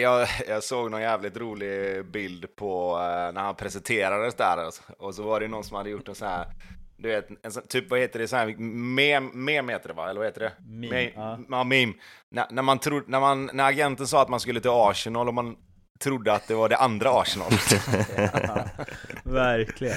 jag, jag såg någon jävligt rolig bild på uh, när han presenterades där alltså. och så var det någon som hade gjort en sån här du vet, en typ vad heter det, så här, mem, mem heter det va, eller vad heter det? Meme, Me, ja. ja, meme. När, när, man tro, när, man, när agenten sa att man skulle till Arsenal och man trodde att det var det andra Arsenal. Ja, verkligen.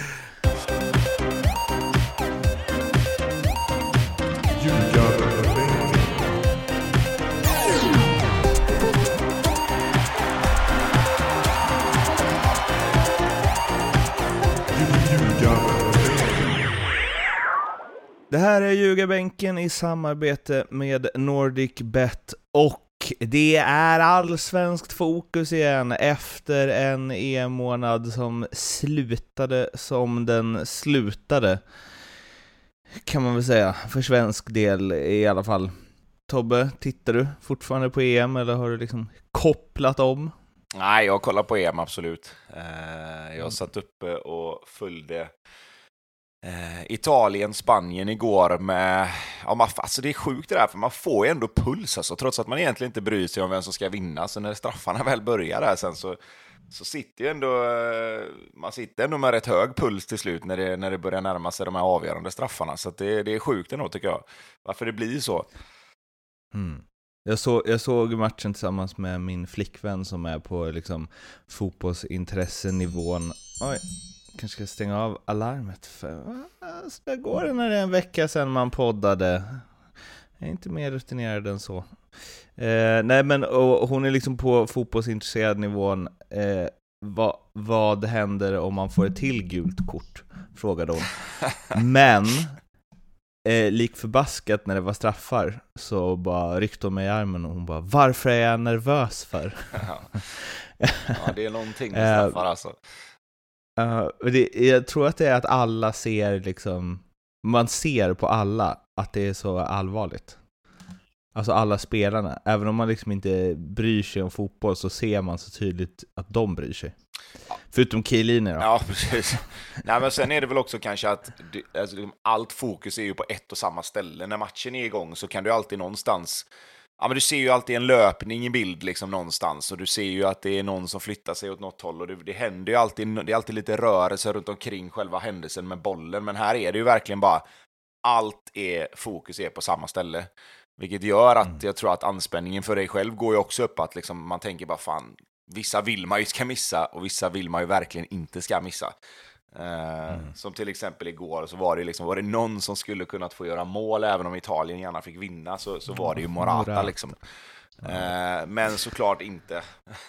Det här är Ljugarbänken i samarbete med NordicBet och det är allsvenskt fokus igen efter en EM-månad som slutade som den slutade. Kan man väl säga, för svensk del i alla fall. Tobbe, tittar du fortfarande på EM eller har du liksom kopplat om? Nej, jag kollar på EM absolut. Eh, jag satt uppe och följde Eh, Italien, Spanien igår med... Ja, man, alltså det är sjukt det där, för man får ju ändå puls alltså, trots att man egentligen inte bryr sig om vem som ska vinna. Så när straffarna väl börjar där sen så, så sitter ju ändå... Eh, man sitter ändå med rätt hög puls till slut när det, när det börjar närma sig de här avgörande straffarna. Så att det, det är sjukt ändå tycker jag, varför det blir så. Mm. Jag, så, jag såg matchen tillsammans med min flickvän som är på liksom fotbollsintressenivån. Oj, kanske ska stänga av alarmet för så går det när det är en vecka sedan man poddade. Jag är inte mer rutinerad än så. Eh, nej men och, hon är liksom på fotbollsintresserad nivån. Eh, vad, vad händer om man får ett till gult kort? Frågade hon. Men eh, lik förbaskat när det var straffar så bara ryckte hon mig i armen och hon bara Varför är jag nervös för? Ja, ja det är någonting med Eh, straffar alltså. Uh, det, jag tror att det är att alla ser liksom, man ser på alla att det är så allvarligt. Alltså alla spelarna, även om man liksom inte bryr sig om fotboll så ser man så tydligt att de bryr sig. Förutom Chiellini då. Ja, precis. Nej, men sen är det väl också kanske att alltså, allt fokus är ju på ett och samma ställe. När matchen är igång så kan du alltid någonstans Ja, men du ser ju alltid en löpning i bild liksom någonstans och du ser ju att det är någon som flyttar sig åt något håll och det, det händer ju alltid, det är alltid lite rörelse runt omkring själva händelsen med bollen, men här är det ju verkligen bara allt är, fokus är på samma ställe. Vilket gör att Mm. jag tror att anspänningen för dig själv går ju också upp, att liksom man tänker bara fan, vissa vill man ju ska missa och vissa vill man ju verkligen inte ska missa. Eh, Mm. Som till exempel igår så var det liksom, var det någon som skulle kunnat få göra mål även om Italien gärna fick vinna så, så var det ju Morata liksom. Eh, men såklart inte.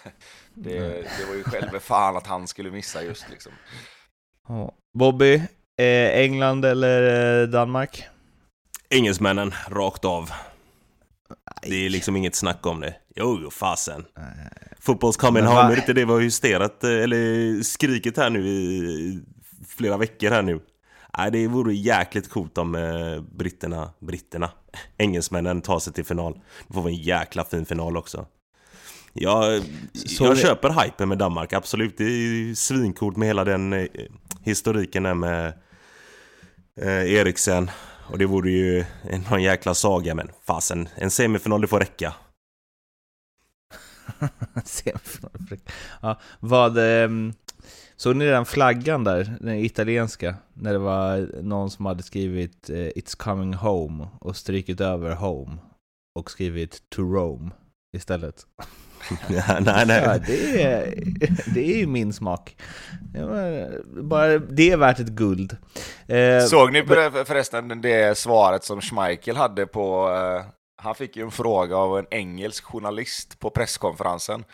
det, det var ju själva fan att han skulle missa just liksom. Bobby, eh, England eller Danmark? Engelsmännen, rakt av. Det är liksom inget snack om det. Jo, jo, fasen. Fotbolls coming Men home, är det inte det vi har hysterat, eh, eller skrikit här nu i flera veckor här nu? Nej, det vore jäkligt coolt om eh, britterna, britterna, engelsmännen tar sig till final. Då får vi en jäkla fin final också. Jag, Så jag det- köper hypen med Danmark, absolut. Det är ju svincoolt med hela den eh, historiken där med eh, Eriksen. Och det vore ju någon jäkla saga, men fasen, en semifinal det får räcka. Ja, vad, ehm, såg ni den flaggan där, den italienska? När det var någon som hade skrivit eh, It's coming home och strykit över home och skrivit to Rome istället. Ja, nej, nej. Ja, det är, det är ju min smak. Det, var, bara, det är värt ett guld. Eh, Såg ni förresten det svaret som Schmeichel hade på... han fick ju en fråga av en engelsk journalist på presskonferensen.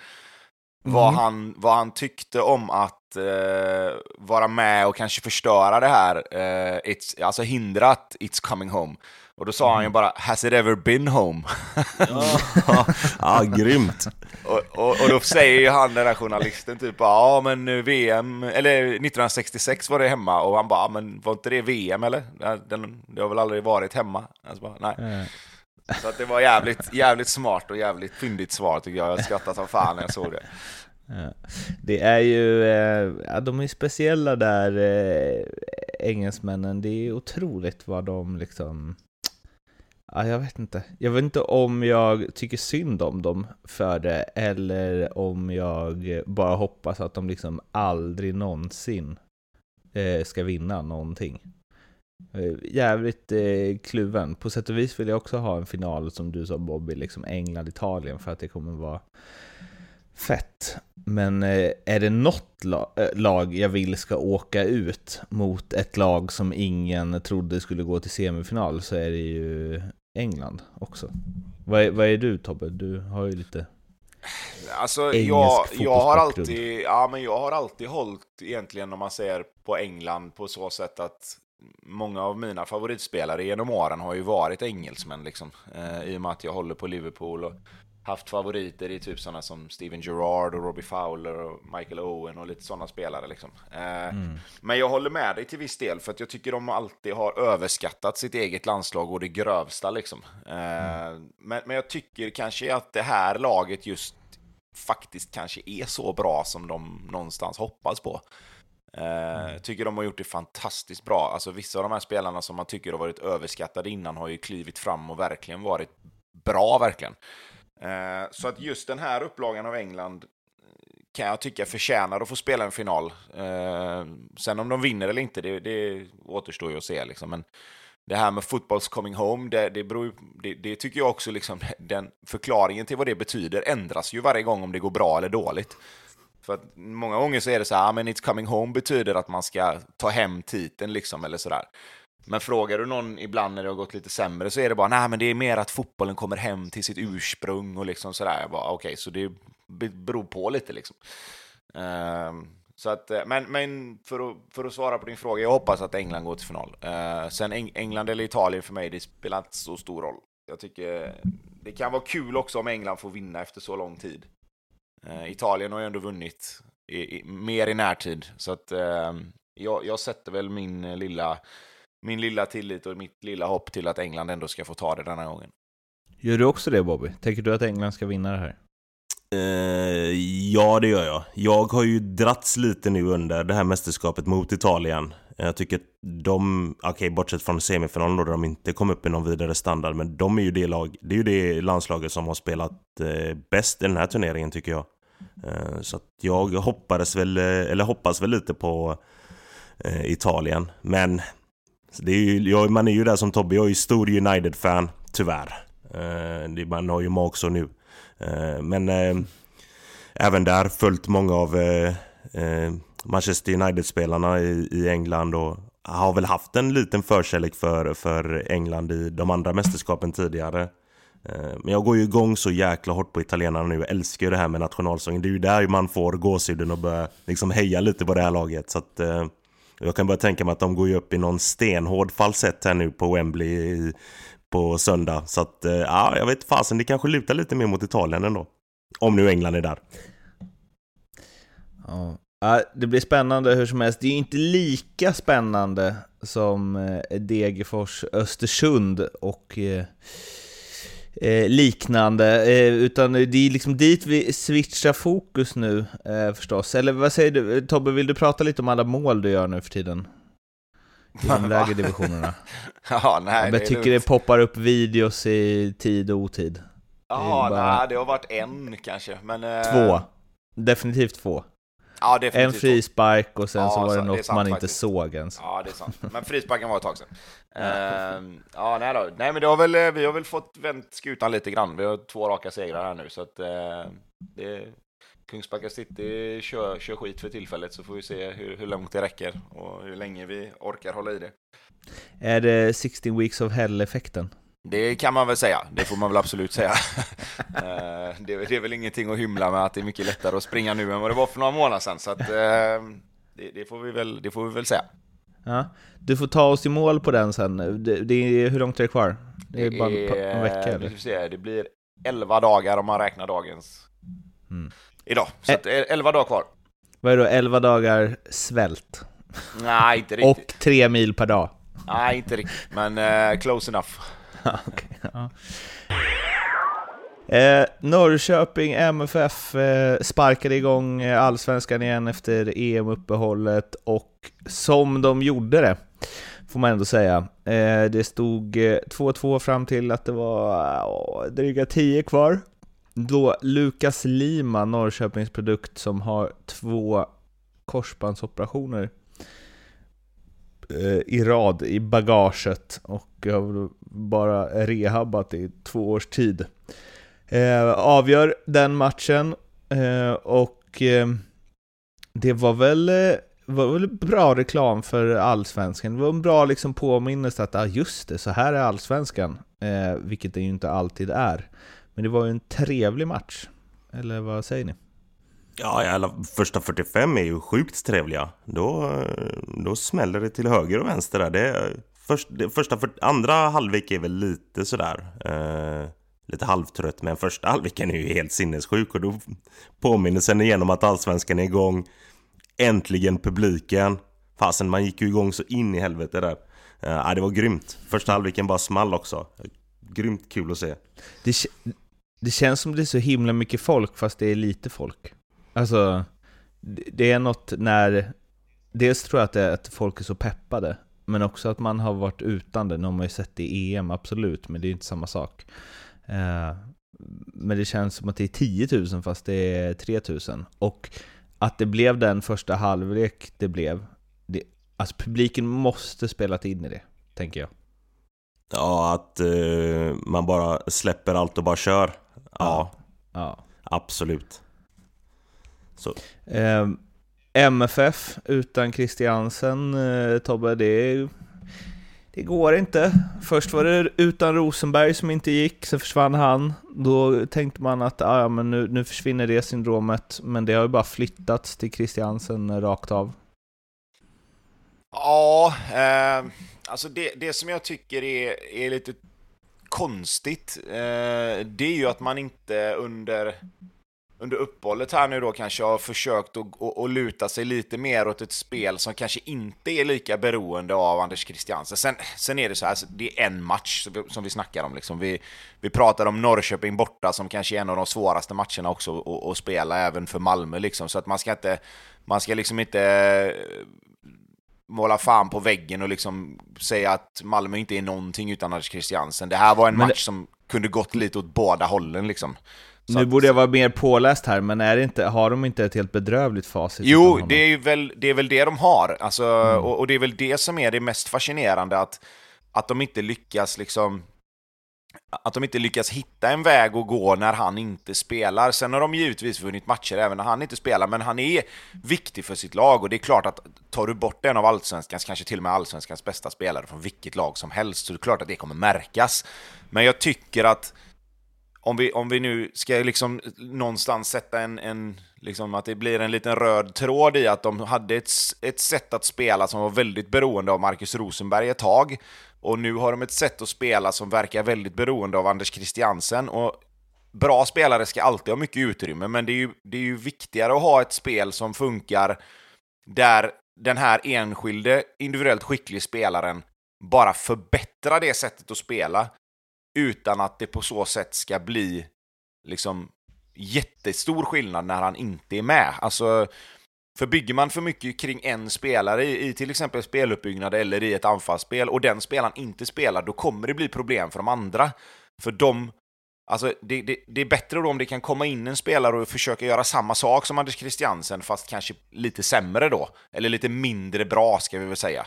Vad, Mhm. han, vad han tyckte om att eh, vara med och kanske förstöra det här. eh, it's, alltså hindra att It's coming home. Och då sa han ju bara “Has it ever been home?” ja, ja, grymt. och, och, och då säger ju han, den där journalisten, typ “Ja, men VM, eller 1966 var det hemma” och han bara "Ja, “Men var inte det VM eller? Den, det har väl aldrig varit hemma?” alltså bara, Nej. eh, så att det var jävligt, jävligt smart och jävligt fyndigt svar tycker jag. Jag skrattade som fan när jag såg det. Ja. Det är ju, eh, ja, de är speciella där, eh, engelsmännen. Det är otroligt vad de liksom Ja, jag vet inte. Jag vet inte om jag tycker synd om dem för det, eller om jag bara hoppas att de liksom aldrig någonsin eh, ska vinna någonting. Eh, jävligt eh, kluven. På sätt och vis vill jag också ha en final som du sa Bobby, liksom England-Italien, för att det kommer vara fett. Men eh, är det något la äh, lag jag vill ska åka ut mot ett lag som ingen trodde skulle gå till semifinal så är det ju England också. Vad är, vad är du Tobbe? Du har ju lite Alltså jag, jag har alltid, ja men jag har alltid hållit egentligen om man ser på England på så sätt att många av mina favoritspelare genom åren har ju varit engelsmän liksom. Eh, I och med att jag håller på Liverpool och haft favoriter i typ sådana som Steven Gerrard och Robbie Fowler och Michael Owen och lite sådana spelare liksom. Eh, mm. Men jag håller med dig till viss del för att jag tycker de alltid har överskattat sitt eget landslag och det grövsta liksom. Eh, mm. men, men jag tycker kanske att det här laget just faktiskt kanske är så bra som de någonstans hoppas på. Eh, mm. tycker de har gjort det fantastiskt bra. Alltså vissa av de här spelarna som man tycker har varit överskattade innan har ju klivit fram och verkligen varit bra, verkligen. Eh, så att just den här upplagan av England kan jag tycka förtjänar att få spela en final. Eh, sen om de vinner eller inte, det, det återstår ju att se. Liksom. Men det här med footballs coming home, det, det, beror, det, det, tycker jag också, liksom, den förklaringen till vad det betyder ändras ju varje gång om det går bra eller dåligt. För att många gånger så är det så här, ah, men it's coming home betyder att man ska ta hem titeln liksom, eller sådär. Men frågar du någon ibland när det har gått lite sämre så är det bara, nej men det är mer att fotbollen kommer hem till sitt ursprung och liksom sådär. Jag bara, okej, okay, så det beror på lite liksom. Uh, så att, eh, men men för, att, för att svara på din fråga, jag hoppas att England går till final. Uh, sen Eng England eller Italien för mig, det spelar inte så stor roll. Jag tycker det kan vara kul också om England får vinna efter så lång tid. Uh, Italien har ju ändå vunnit i, i, mer i närtid, så att ehm, jag, jag sätter väl min lilla min lilla tillit och mitt lilla hopp till att England ändå ska få ta det denna gången. Gör du också det Bobby? Tänker du att England ska vinna det här? Uh, ja, det gör jag. Jag har ju dratts lite nu under det här mästerskapet mot Italien. Jag tycker att de, okej okay, bortsett från semifinalen då där de inte kom upp i någon vidare standard, men de är ju det lag, det är ju det landslaget som har spelat uh, bäst i den här turneringen tycker jag. Eh, så att jag hoppades väl, eh, eller hoppas väl lite på eh, Italien, men det är ju, jag, man är ju där som Tobbe, jag är ju stor United-fan, tyvärr. Man har ju också nu. Men även där följt många av Manchester United-spelarna i, i, England och har väl haft en liten förkärlek för, för England i de andra mästerskapen tidigare. Eh, men jag går ju igång så jäkla hårt på italienarna nu. Jag älskar ju det här med nationalsången. Det är ju där man får gåshuden och börjar liksom heja lite på det här laget. Så att, eh, jag kan bara tänka mig att de går ju upp i någon stenhård falsett här nu på Wembley på söndag. Så att, eh, ja, jag vet fasen, det kanske lutar lite mer mot Italien ändå. Om nu England är där. Ja, det blir spännande hur som helst. Det är ju inte lika spännande som eh, Degerfors Östersund och eh, eh, liknande, eh, utan det är liksom dit vi switchar fokus nu eh, förstås. Eller vad säger du, Tobbe, vill du prata lite om alla mål du gör nu för tiden? I de lägre divisionerna. ja, nej, Jag tycker det poppar upp videos i tid och otid. Ja, bara... nej, det har varit en kanske, men... Två. Definitivt två. Ja, en frispark och sen ja, så var det något det man faktiskt. inte såg ens. Ja, det är sant. Men frisparken var ett tag sedan. uh, ja, nej då. Nej, men det har väl, eh, vi har väl fått vänt skutan lite grann. Vi har två raka segrar här nu, så att uh, det, Kungsbacka City kör, kör skit för tillfället, så får vi se hur, hur långt det räcker och hur länge vi orkar hålla i det. Är det 16 weeks of hell-effekten? Det kan man väl säga, det får man väl absolut säga. Eh, det, är väl ingenting att hymla med att det är mycket lättare att springa nu än vad det var för några månader sedan, så att, eh, det, det, får vi väl, det får vi väl säga. Ja. Du får ta oss i mål på den sen. Det, det är, hur långt är det kvar? Det är bara en, vecka eller? Se, det blir 11 dagar om man räknar dagens mm. idag. Så Ä 11 dagar kvar. Vad är då 11 dagar svält? Nej, inte riktigt. Och tre mil per dag? Nej, inte riktigt, men uh, close enough. okay, ja. Eh, Norrköping MFF eh, sparkade igång eh, allsvenskan igen efter EM-uppehållet och som de gjorde det får man ändå säga. Eh, det stod eh, 2-2 fram till att det var åh, dryga 10 kvar. Då Lukas Lima, Norrköpings produkt, som har två korsbandsoperationer Eh, i rad i bagaget och har bara rehabbat i två års tid. Eh, avgör den matchen eh, och eh, det var väl, eh, var väl bra reklam för allsvenskan. Det var en bra liksom påminnelse att ah, just det, så här är allsvenskan. Eh, vilket det ju inte alltid är. Men det var ju en trevlig match. Eller vad säger ni? Ja, alla första 45 är ju sjukt trevliga. Då, då smäller det till höger och vänster där. Det, först, det första, för, andra halvlek är väl lite sådär. Eh, lite halvtrött, men första halvleken är ju helt sinnessjuk och då påminner sen igen om att allsvenskan är igång. Äntligen publiken. Fasen, man gick ju igång så in i helvete där. Eh, det var grymt. Första halvleken bara small också. Grymt kul att se. Det, det känns som det är så himla mycket folk fast det är lite folk. Alltså, det är något när... Dels tror jag att det är att folk är så peppade, men också att man har varit utan det. Nu har man ju sett det i EM, absolut, men det är inte samma sak. Eh, men det känns som att det är 10 000 fast det är 3 000. Och att det blev den första halvlek det blev, det, alltså publiken måste spelat in i det, tänker jag. Ja, att uh, man bara släpper allt och bara kör. Ja, ja. absolut. Så. Eh, MFF utan Christiansen, eh, Tobbe, det, det går inte. Först var det utan Rosenberg som inte gick, sen försvann han. Då tänkte man att ah, ja, men nu, nu försvinner det syndromet, men det har ju bara flyttats till Christiansen rakt av. Ja, eh, alltså det, det som jag tycker är, är lite konstigt, eh, det är ju att man inte under under uppehållet här nu då kanske har försökt att, att, att, luta sig lite mer åt ett spel som kanske inte är lika beroende av Anders Christiansen. Sen, sen är det så här, alltså, det är en match som vi snackar om. Liksom. Vi, vi pratar om Norrköping borta som kanske är en av de svåraste matcherna också att, att spela även för Malmö. Liksom. Så att man ska inte, man ska liksom inte eh, måla fan på väggen och liksom säga att Malmö inte är någonting utan Anders Christiansen. Det här var en match som kunde gått lite åt båda hållen liksom. Så nu borde jag vara mer påläst här, men är inte, har de inte ett helt bedrövligt facit? Jo, det är, väl, det är väl det de har. Alltså, mm. och, och, det är väl det som är det mest fascinerande, att, att de inte lyckas liksom att de inte lyckas hitta en väg att gå när han inte spelar. Sen har de givetvis vunnit matcher även när han inte spelar, men han är viktig för sitt lag och det är klart att tar du bort en av allsvenskans, kanske till och med allsvenskans bästa spelare från vilket lag som helst, så är det klart att det kommer märkas. Men jag tycker att om vi, om vi nu ska liksom någonstans sätta en, en liksom att det blir en liten röd tråd i att de hade ett, ett sätt att spela som var väldigt beroende av Marcus Rosenberg ett tag. Och nu har de ett sätt att spela som verkar väldigt beroende av Anders Christiansen. Och bra spelare ska alltid ha mycket utrymme, men det är ju, det är ju viktigare att ha ett spel som funkar där den här enskilde individuellt skicklig spelaren bara förbättrar det sättet att spela utan att det på så sätt ska bli liksom jättestor skillnad när han inte är med. Alltså, för bygger man för mycket kring en spelare i, i till exempel speluppbyggnad eller i ett anfallsspel och den spelaren inte spelar, då kommer det bli problem för de andra. För de Alltså, det, det, det, är bättre då om det kan komma in en spelare och försöka göra samma sak som Anders Christiansen, fast kanske lite sämre då. Eller lite mindre bra, ska vi väl säga.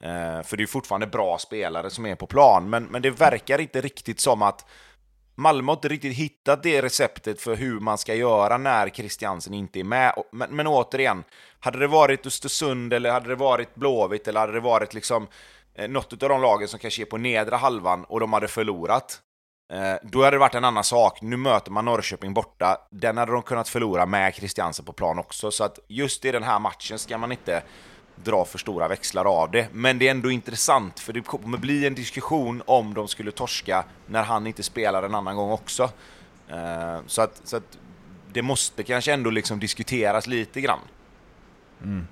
Eh, för det är fortfarande bra spelare som är på plan, men, men det verkar inte riktigt som att Malmö har inte riktigt hittat det receptet för hur man ska göra när Christiansen inte är med. Men, men återigen, hade det varit Östersund eller hade det varit Blåvitt eller hade det varit liksom eh, något av de lagen som kanske är på nedre halvan och de hade förlorat, eh, då hade det varit en annan sak. Nu möter man Norrköping borta. Den hade de kunnat förlora med Christiansen på plan också. Så att just i den här matchen ska man inte dra för stora växlar av det. Men det är ändå intressant, för det kommer bli en diskussion om de skulle torska när han inte spelar en annan gång också. Eh, så, att, så att det måste kanske ändå liksom diskuteras lite grann. Mm.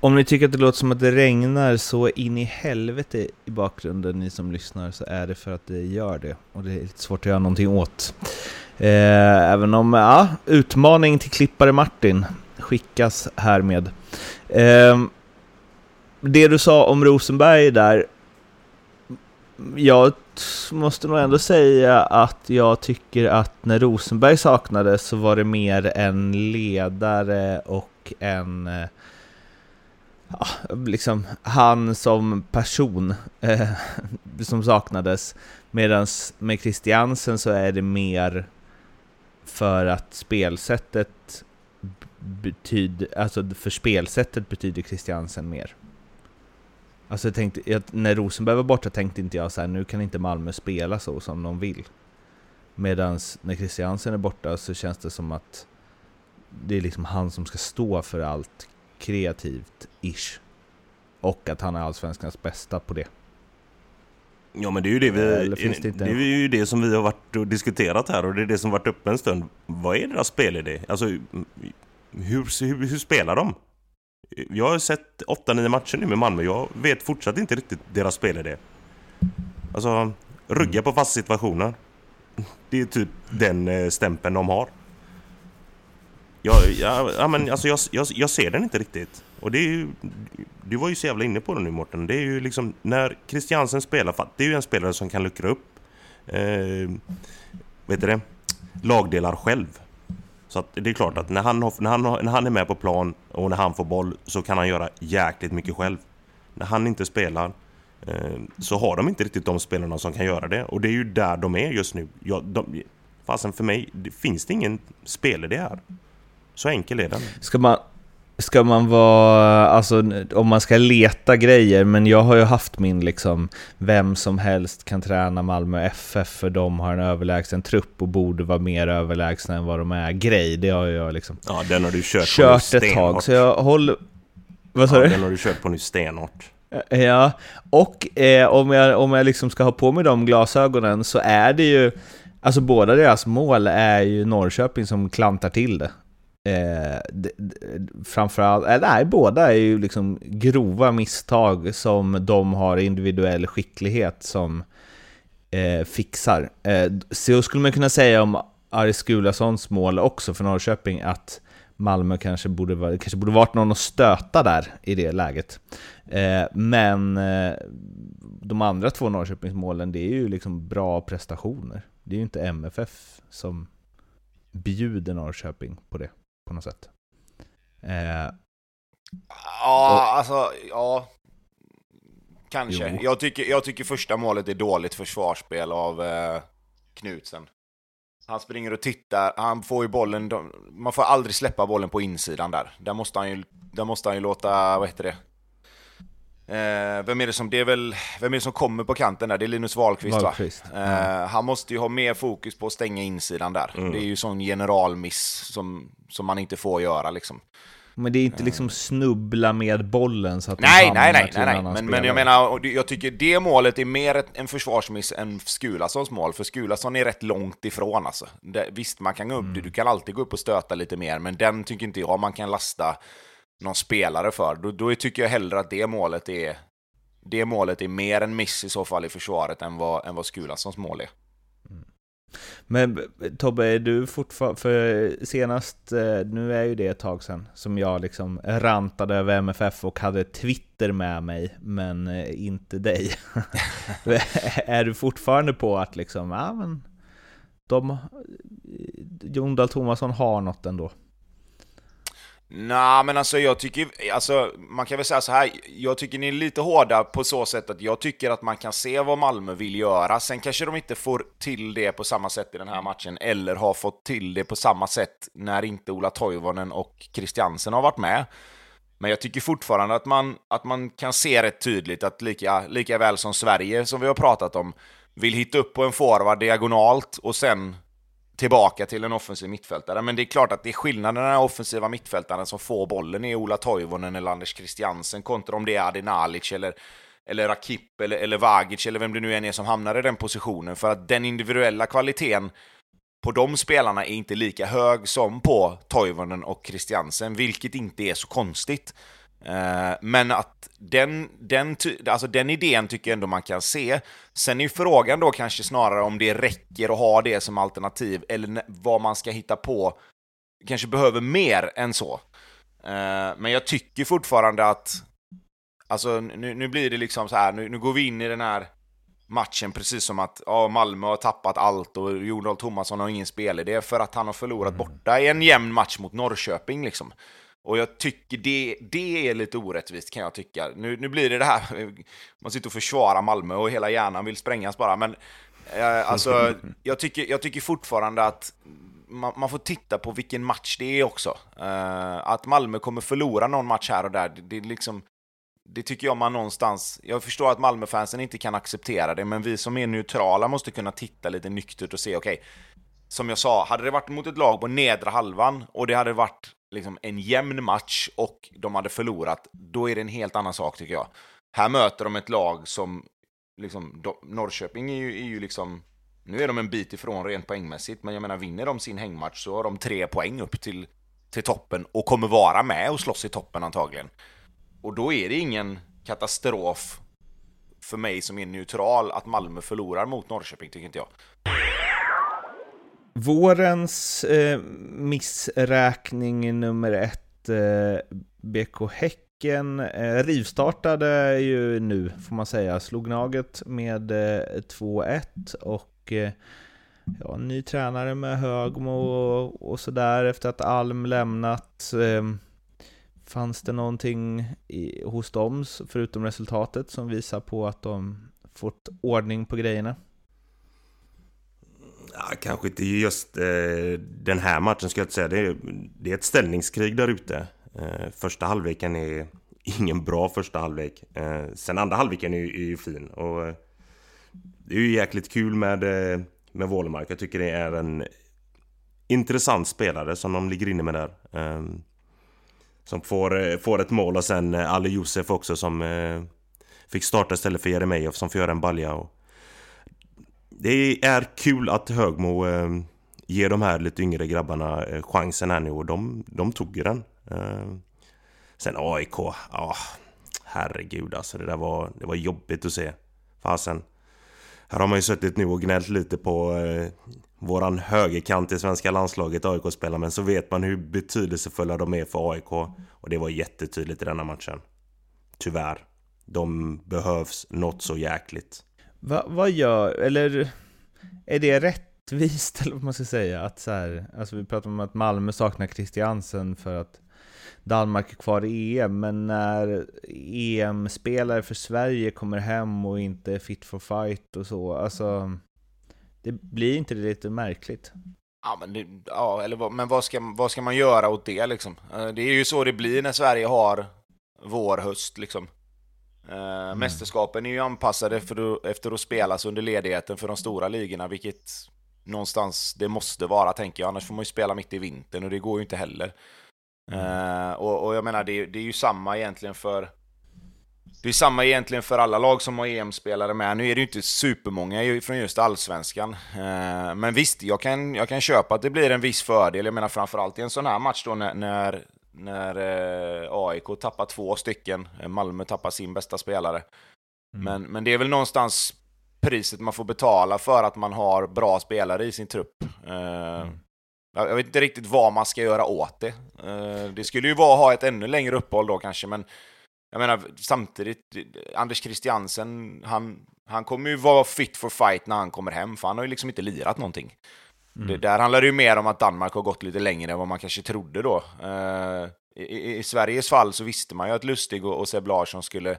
Om ni tycker att det låter som att det regnar så in i helvete i bakgrunden, ni som lyssnar, så är det för att det gör det. Och det är lite svårt att göra någonting åt. Eh, även om, ja, utmaning till klippare Martin skickas härmed. Eh, det du sa om Rosenberg där, jag måste nog ändå säga att jag tycker att när Rosenberg saknades så var det mer en ledare och en... Ja, liksom han som person eh, som saknades. Medan med Christiansen så är det mer för att spelsättet betyder, alltså för spelsättet betyder Christiansen mer. Alltså jag tänkte, jag, när Rosenberg var borta tänkte inte jag så här, nu kan inte Malmö spela så som de vill. Medan när Christiansen är borta så känns det som att det är liksom han som ska stå för allt kreativt, ish. Och att han är allsvenskans bästa på det. Ja men det är ju det vi, det, det, är ju det som vi har varit och diskuterat här och det är det som varit uppe en stund. Vad är deras spelidé? Alltså hur, hur, hur spelar de? Jag har sett 8-9 matcher nu med Malmö. Jag vet fortsatt inte riktigt deras spelidé. Alltså, rugga på fasta situationer. Det är typ den eh, stämpeln de har. Jag, jag, ja, men alltså jag, jag, jag ser den inte riktigt. Och det är ju... Du var ju så jävla inne på det nu Mårten. Det är ju liksom när Christiansen spelar, för det är ju en spelare som kan luckra upp... Eh, vet du det? Lagdelar själv. Så att det är klart att när han, när, han, när han är med på plan och när han får boll så kan han göra jäkligt mycket själv. När han inte spelar eh, så har de inte riktigt de spelarna som kan göra det. Och det är ju där de är just nu. Jag, de, fasen för mig det finns det ingen spelidé här. Så enkel är den. Ska man, ska man vara, alltså om man ska leta grejer, men jag har ju haft min liksom, vem som helst kan träna Malmö FF för de har en överlägsen trupp och borde vara mer överlägsna än vad de är grej. Det har jag liksom Ja, den har du kört, kört ett tag, så jag håller... Vad sa ja, du? Den har du kört på nu stenhårt. Ja, och eh, om jag, om jag liksom ska ha på mig de glasögonen så är det ju Alltså båda deras mål är ju Norrköping som klantar till det. Eh, framförallt, eller nej båda är ju liksom grova misstag som de har individuell skicklighet som eh, fixar. Eh, så skulle man kunna säga om Aris Gulasons mål också för Norrköping att Malmö kanske borde, kanske borde varit någon att stöta där i det läget. Eh, men eh, de andra två Norrköpingsmålen, det är ju liksom bra prestationer. Det är ju inte MFF som bjuder Norrköping på det på något sätt. Eh, ja, och, alltså, ja. Kanske. Jag tycker, jag tycker första målet är dåligt försvarsspel av eh, Knutsen. Han springer och tittar, han får ju bollen, man får aldrig släppa bollen på insidan där. Där måste han ju, där måste han ju låta, vad heter det? Eh, vem är det som, det är väl, vem är som kommer på kanten där? Det är Linus Wahlqvist, Wahlqvist. va? Eh, han måste ju ha mer fokus på att stänga insidan där. Mm. Det är ju sån generalmiss som, som man inte får göra liksom. Men det är inte liksom snubbla med bollen så att Nej, nej, nej, nej, nej. Men, men jag menar, jag tycker det målet är mer en försvarsmiss än Skulasons mål, för Skulason är rätt långt ifrån alltså. Det, visst, man kan gå upp, mm. du kan alltid gå upp och stöta lite mer, men den tycker inte jag man kan lasta någon spelare för. Då, då tycker jag hellre att det målet är det målet är mer en miss i så fall i försvaret än vad, än vad Skulasons mål är. Mm. Men Tobbe, är du fortfarande, för senast, eh, nu är ju det ett tag sedan, som jag liksom rantade över MFF och hade Twitter med mig, men eh, inte dig. är du fortfarande på att liksom, ja men, de, Jon Dahl Tomasson har något ändå? Nej, men alltså jag tycker, alltså man kan väl säga så här, jag tycker ni är lite hårda på så sätt att jag tycker att man kan se vad Malmö vill göra. Sen kanske de inte får till det på samma sätt i den här matchen, eller har fått till det på samma sätt när inte Ola Toivonen och Christiansen har varit med. Men jag tycker fortfarande att man, att man kan se rätt tydligt att lika, lika väl som Sverige, som vi har pratat om, vill hitta upp på en forward diagonalt och sen tillbaka till en offensiv mittfältare. Men det är klart att det är skillnad när den offensiva mittfältaren som får bollen är Ola Toivonen eller Anders Christiansen kontra om det är Adi Nalic eller, eller Rakip eller, eller Vagic eller vem det nu än är som hamnar i den positionen. För att den individuella kvaliteten på de spelarna är inte lika hög som på Toivonen och Christiansen, vilket inte är så konstigt. Eh, men att den, den, alltså den idén tycker jag ändå man kan se. Sen är ju frågan då kanske snarare om det räcker att ha det som alternativ, eller vad man ska hitta på. Kanske behöver mer än så. Eh, men jag tycker fortfarande att, alltså nu, nu blir det liksom så här, nu, nu går vi in i den här matchen precis som att ja, Malmö har tappat allt och Jordal Thomasson har ingen spelidé för att han har förlorat borta i en jämn match mot Norrköping. Liksom. Och jag tycker det, det är lite orättvist kan jag tycka. Nu, nu blir det det här, man sitter och försvarar Malmö och hela hjärnan vill sprängas bara. Men eh, alltså, jag tycker, jag tycker fortfarande att man, man, får titta på vilken match det är också. Uh, att Malmö kommer förlora någon match här och där, det, det, liksom, det tycker jag man någonstans... Jag förstår att Malmöfansen inte kan acceptera det, men vi som är neutrala måste kunna titta lite nyktert och se, okej, okay, som jag sa, hade det varit mot ett lag på nedre halvan och det hade varit liksom en jämn match och de hade förlorat, då är det en helt annan sak tycker jag. Här möter de ett lag som, liksom, de, Norrköping är ju, är ju liksom nu är de en bit ifrån rent poängmässigt, men jag menar vinner de sin hängmatch så har de tre poäng upp till, till toppen och kommer vara med och slåss i toppen antagligen. Och då är det ingen katastrof för mig som är neutral att Malmö förlorar mot Norrköping, tycker inte jag. Vårens eh, missräkning nummer ett, eh, BK Häcken, eh, rivstartade ju nu, får man säga. Slog Gnaget med eh, 2-1 och eh, ja, ny tränare med Högmo och, och sådär efter att Alm lämnat. Ehm, fanns det någonting i, hos dem, förutom resultatet, som visar på att de fått ordning på grejerna? Ja, kanske inte just eh, den här matchen ska jag inte säga. Det är, det är ett ställningskrig där ute. Eh, första halvleken är ingen bra första halvlek. Eh, sen andra halvleken är, är ju fin. Och, eh, det är ju jäkligt kul med, eh, med Wålemark. Jag tycker det är en intressant spelare som de ligger inne med där. Eh, som får, får ett mål och sen Ali Josef också som fick starta istället för Jeremejeff som får göra en balja. Och det är kul att Högmo eh, ger de här lite yngre grabbarna eh, chansen här nu och de, de tog ju den. Eh, sen AIK, ja herregud alltså det där var, det var jobbigt att se. Fasen. Här har man ju suttit nu och gnällt lite på eh, våran högerkant i svenska landslaget, AIK-spelarna. men så vet man hur betydelsefulla de är för AIK. Och det var jättetydligt i denna matchen. Tyvärr. De behövs något så jäkligt. Va, vad gör, eller är det rättvist, eller vad man ska säga, att så här, alltså vi pratar om att Malmö saknar Christiansen för att Danmark är kvar i EM, men när EM-spelare för Sverige kommer hem och inte är fit for fight och så, alltså det blir inte det lite märkligt? Ja, men, det, ja, eller vad, men vad, ska, vad ska man göra åt det liksom? Eh, det är ju så det blir när Sverige har vår, höst liksom. Eh, mm. Mästerskapen är ju anpassade för, efter att spelas under ledigheten för de stora ligorna, vilket någonstans det måste vara, tänker jag. Annars får man ju spela mitt i vintern och det går ju inte heller. Uh, och, och, jag menar, det, det, är ju samma egentligen för... Det är samma egentligen för alla lag som har EM-spelare med. Nu är det ju inte supermånga från just Allsvenskan. Uh, men visst, jag kan, jag kan köpa att det blir en viss fördel. Jag menar framförallt i en sån här match då när, när, när eh, AIK tappar två stycken, Malmö tappar sin bästa spelare. Mm. Men, men det är väl någonstans priset man får betala för att man har bra spelare i sin trupp. Mm. Jag vet inte riktigt vad man ska göra åt det. Eh, det skulle ju vara att ha ett ännu längre uppehåll då kanske, men jag menar samtidigt, Anders Christiansen, han, han kommer ju vara fit for fight när han kommer hem, för han har ju liksom inte lirat någonting. Mm. Det, där handlar det ju mer om att Danmark har gått lite längre än vad man kanske trodde då. Eh, i, i, Sveriges fall så visste man ju att Lustig och, och Seb Larsson skulle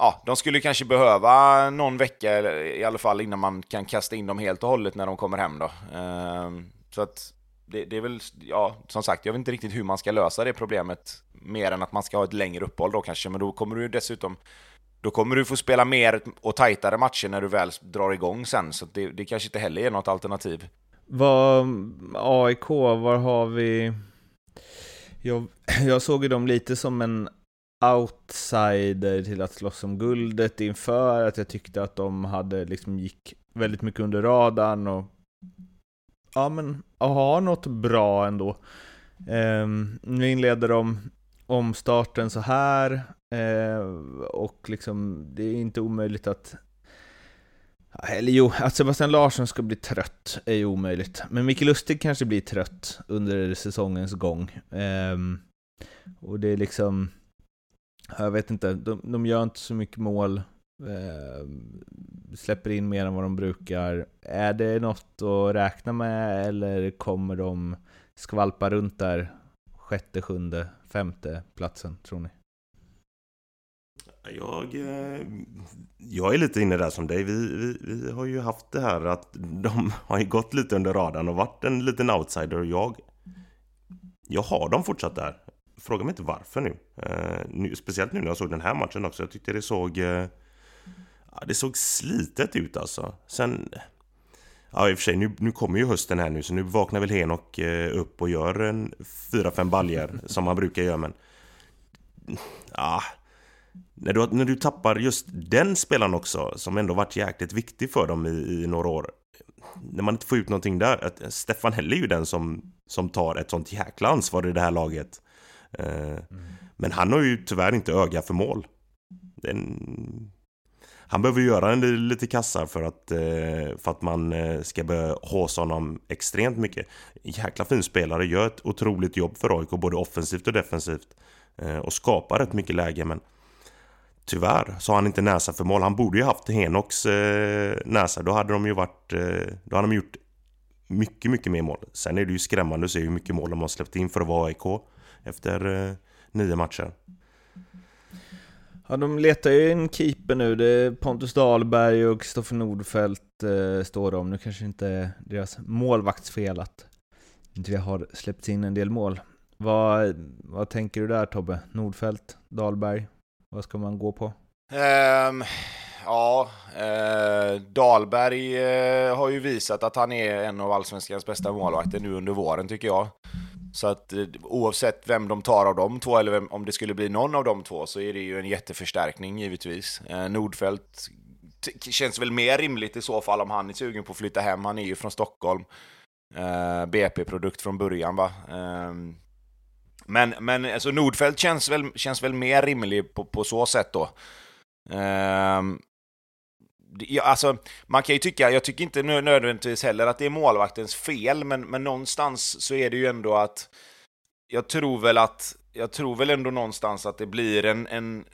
Ja, de skulle kanske behöva någon vecka i alla fall innan man kan kasta in dem helt och hållet när de kommer hem då. Eh, så att det, det, är väl, ja, som sagt, jag vet inte riktigt hur man ska lösa det problemet mer än att man ska ha ett längre uppehåll då kanske, men då kommer du dessutom då kommer du få spela mer och tajtare matcher när du väl drar igång sen, så det, det kanske inte heller är något alternativ. Vad, AIK, var har vi... Jag, jag såg ju dem lite som en outsider till att slåss om guldet inför, att jag tyckte att de hade liksom gick väldigt mycket under radarn och ja men, har något bra ändå. Um, nu inleder de omstarten så här Eh, och liksom det är inte omöjligt att eller jo, att Sebastian Larsson ska bli trött är ju omöjligt. Men Micke Lustig kanske blir trött under säsongens gång. Ehm, och det är liksom, jag vet inte, de, de gör inte så mycket mål Eh, släpper in mer än vad de brukar. Är det något att räkna med eller kommer de skvalpa runt där sjätte, sjunde, femte platsen tror ni? Jag, eh, jag är lite inne där som dig. Vi, vi, vi har ju haft det här att de har ju gått lite under radarn och varit en liten outsider. Jag, jag har dem fortsatt där. Fråga mig inte varför nu. Eh, nu. Speciellt nu när jag såg den här matchen också. Jag tyckte det såg... Eh, det såg slitet ut alltså. Sen... Ja i och för sig, nu, nu kommer ju hösten här nu så nu vaknar väl Henok eh, upp och gör en 4-5 baljer som han brukar göra men... Ja, när du, när du tappar just den spelaren också, som ändå varit jäkligt viktig för dem i, i några år. När man inte får ut någonting där, att Stefan Hell är ju den som, som tar ett sånt jäkla ansvar i det här laget. Eh, mm. Men han har ju tyvärr inte öga för mål. Den, han behöver göra en lite kassar för att, eh, för att man eh, ska börja håsa honom extremt mycket. Jäkla fin spelare, gör ett otroligt jobb för AIK, både offensivt och defensivt. Och skapar rätt mycket läge, men Tyvärr så har han inte näsa för mål. Han borde ju haft Henoks eh, näsa. Då hade de ju varit... Eh, då hade de gjort mycket, mycket mer mål. Sen är det ju skrämmande att se hur mycket mål de har släppt in för att vara AIK efter eh, nio matcher. Ja, de letar ju en keeper nu. Det är Pontus Dahlberg och Kristoffer Nordfeldt eh, står de. Nu kanske inte deras målvaktsfel att inte det har släppts in en del mål. Vad, vad tänker du där Tobbe? Nordfeldt, Dahlberg? Vad ska man gå på? Um, ja, uh, Dahlberg uh, har ju visat att han är en av allsvenskans bästa målvakter nu under våren tycker jag. Så att eh, oavsett vem de tar av de två, eller vem, om det skulle bli någon av de två, så är det ju en jätteförstärkning givetvis. Eh, Nordfeldt känns väl mer rimligt i så fall om han är sugen på att flytta hem. Han är ju från Stockholm. BP-produkt från början va. Ehm, men, men alltså Nordfeldt känns väl, känns väl mer rimlig på, på så sätt då. Ehm, ja, alltså, man kan ju tycka, jag tycker inte nödvändigtvis heller att det är målvaktens fel, men, men någonstans så är det ju ändå att jag tror väl att jag tror väl ändå någonstans att det blir en, en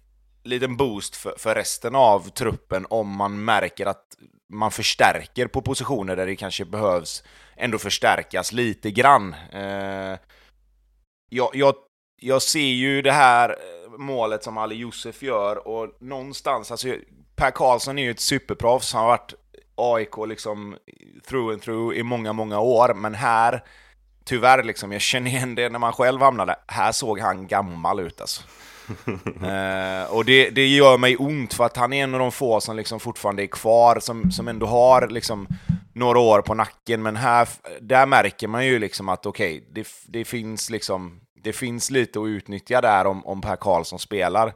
liten boost för, för resten av truppen om man märker att man förstärker på positioner där det kanske behövs ändå förstärkas lite grann. Ehm, jag, jag, jag ser ju det här eh, målet som Ali Josef gör och någonstans, alltså Per Karlsson är ju ett superproffs, han har varit AIK liksom through and through i många, många år, men här Tyvärr liksom, jag känner igen det när man själv hamnade. Här såg han gammal ut alltså. eh, och det, det gör mig ont för att han är en av de få som liksom fortfarande är kvar, som, som ändå har liksom några år på nacken. Men här, där märker man ju liksom att okej, okay, det, det finns liksom det finns lite att utnyttja där om, om Per Karlsson spelar.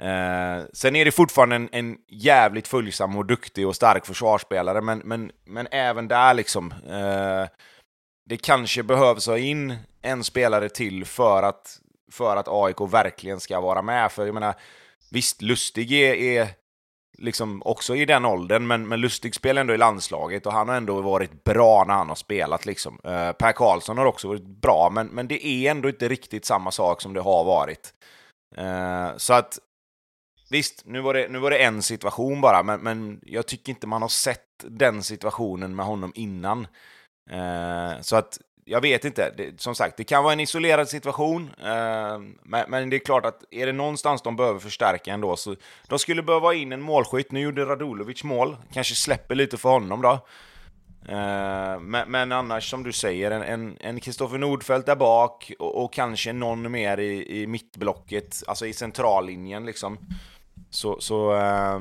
Eh, sen är det fortfarande en, en jävligt följsam och duktig och stark försvarsspelare, men, men, men även där liksom. Eh, det kanske behövs ha in en spelare till för att, för att AIK verkligen ska vara med. För jag menar, visst, Lustig är, är liksom också i den åldern, men, men Lustig spelar ändå i landslaget och han har ändå varit bra när han har spelat. Liksom. Uh, per Karlsson har också varit bra, men, men det är ändå inte riktigt samma sak som det har varit. Uh, så att Visst, nu var, det, nu var det en situation bara, men, men jag tycker inte man har sett den situationen med honom innan. Uh, så att jag vet inte. Det, som sagt, det kan vara en isolerad situation. Eh, men, men, det är klart att är det någonstans de behöver förstärka ändå så de skulle behöva in en målskytt. Nu gjorde Radulovic mål. Kanske släpper lite för honom då. Eh, men, men, annars, som du säger, en Kristoffer Nordfeldt där bak och, och, kanske någon mer i, i mittblocket, alltså i centrallinjen liksom. Så, så, eh,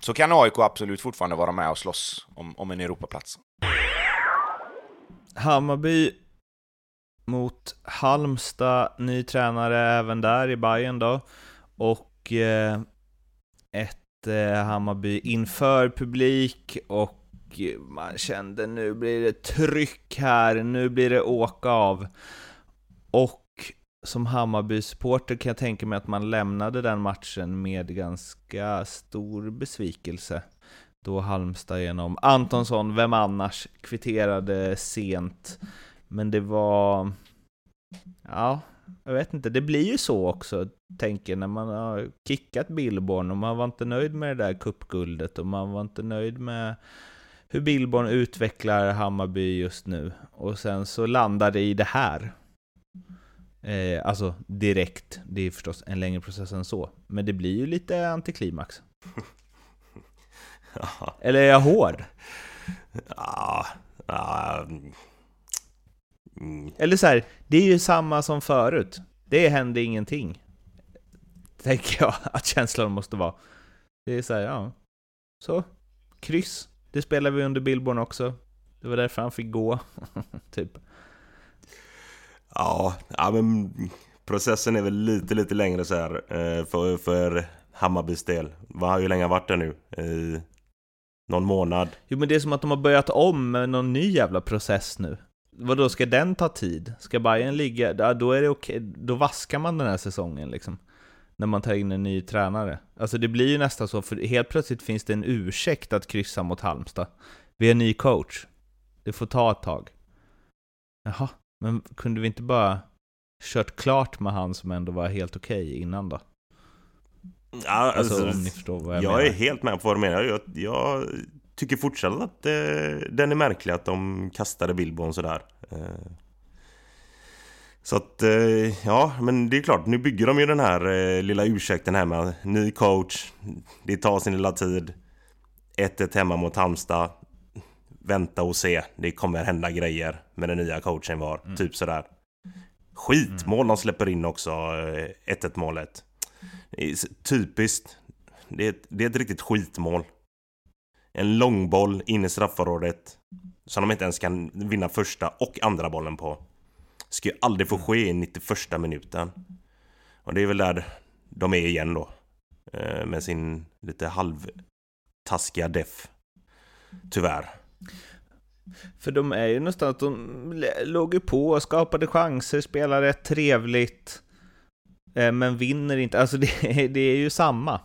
så kan AIK absolut fortfarande vara med och slåss om, om en Europaplats. Hammarby mot Halmstad, ny tränare även där i Bayern då. Och eh, ett eh, Hammarby inför publik och man kände nu blir det tryck här, nu blir det åka av. Och som Hammarby-supporter kan jag tänka mig att man lämnade den matchen med ganska stor besvikelse då Halmstad genom Antonsson, vem annars, kvitterade sent. Men det var... Ja, Jag vet inte, det blir ju så också, tänker när man har kickat Billborn och man var inte nöjd med det där kuppguldet och man var inte nöjd med hur Billborn utvecklar Hammarby just nu. Och sen så landar det i det här. Eh, alltså direkt, det är förstås en längre process än så. Men det blir ju lite antiklimax. Eller är jag hård? ja, ja, mm. Eller så här, det är ju samma som förut. Det hände ingenting. Tänker jag att känslan måste vara. Det är så här, ja. Så, kryss. Det spelar vi under Billborn också. Det var därför han fick gå. typ. Ja, ja, men processen är väl lite, lite längre så här eh, för, för Hammarbys del. Vad har ju länge varit där nu? I någon månad. Jo men det är som att de har börjat om med någon ny jävla process nu. Vad då ska den ta tid? Ska Bayern ligga, ja, då är det okej, då vaskar man den här säsongen liksom. När man tar in en ny tränare. Alltså det blir ju nästan så, för helt plötsligt finns det en ursäkt att kryssa mot Halmstad. Vi har ny coach. Det får ta ett tag. Jaha, men kunde vi inte bara kört klart med han som ändå var helt okej innan då? Ja, Alltså, alltså, om ni förstår vad jag, jag, menar. är helt med på vad du menar. Jag, jag tycker fortsatt att eh, den är märklig att de kastade Billborn sådär. Eh, så att, eh, ja, men det är klart, nu bygger de ju den här eh, lilla ursäkten här med ny coach, det tar sin lilla tid, 1-1 hemma mot Halmstad, vänta och se, det kommer hända grejer med den nya coachen var, typ sådär. Skitmål de släpper in också, eh, 1-1 målet. Typiskt. Det är, ett, det är ett riktigt skitmål. En långboll in i straffområdet som de inte ens kan vinna första och andra bollen på. Ska ju aldrig få ske i 91 minuten. Och det är väl där de är igen då. Eh, med sin lite halvtaskiga def. Tyvärr. För de är ju någonstans, de låg ju på och skapade chanser, spelade rätt trevligt. Eh, men vinner inte, alltså det, är- det är ju samma.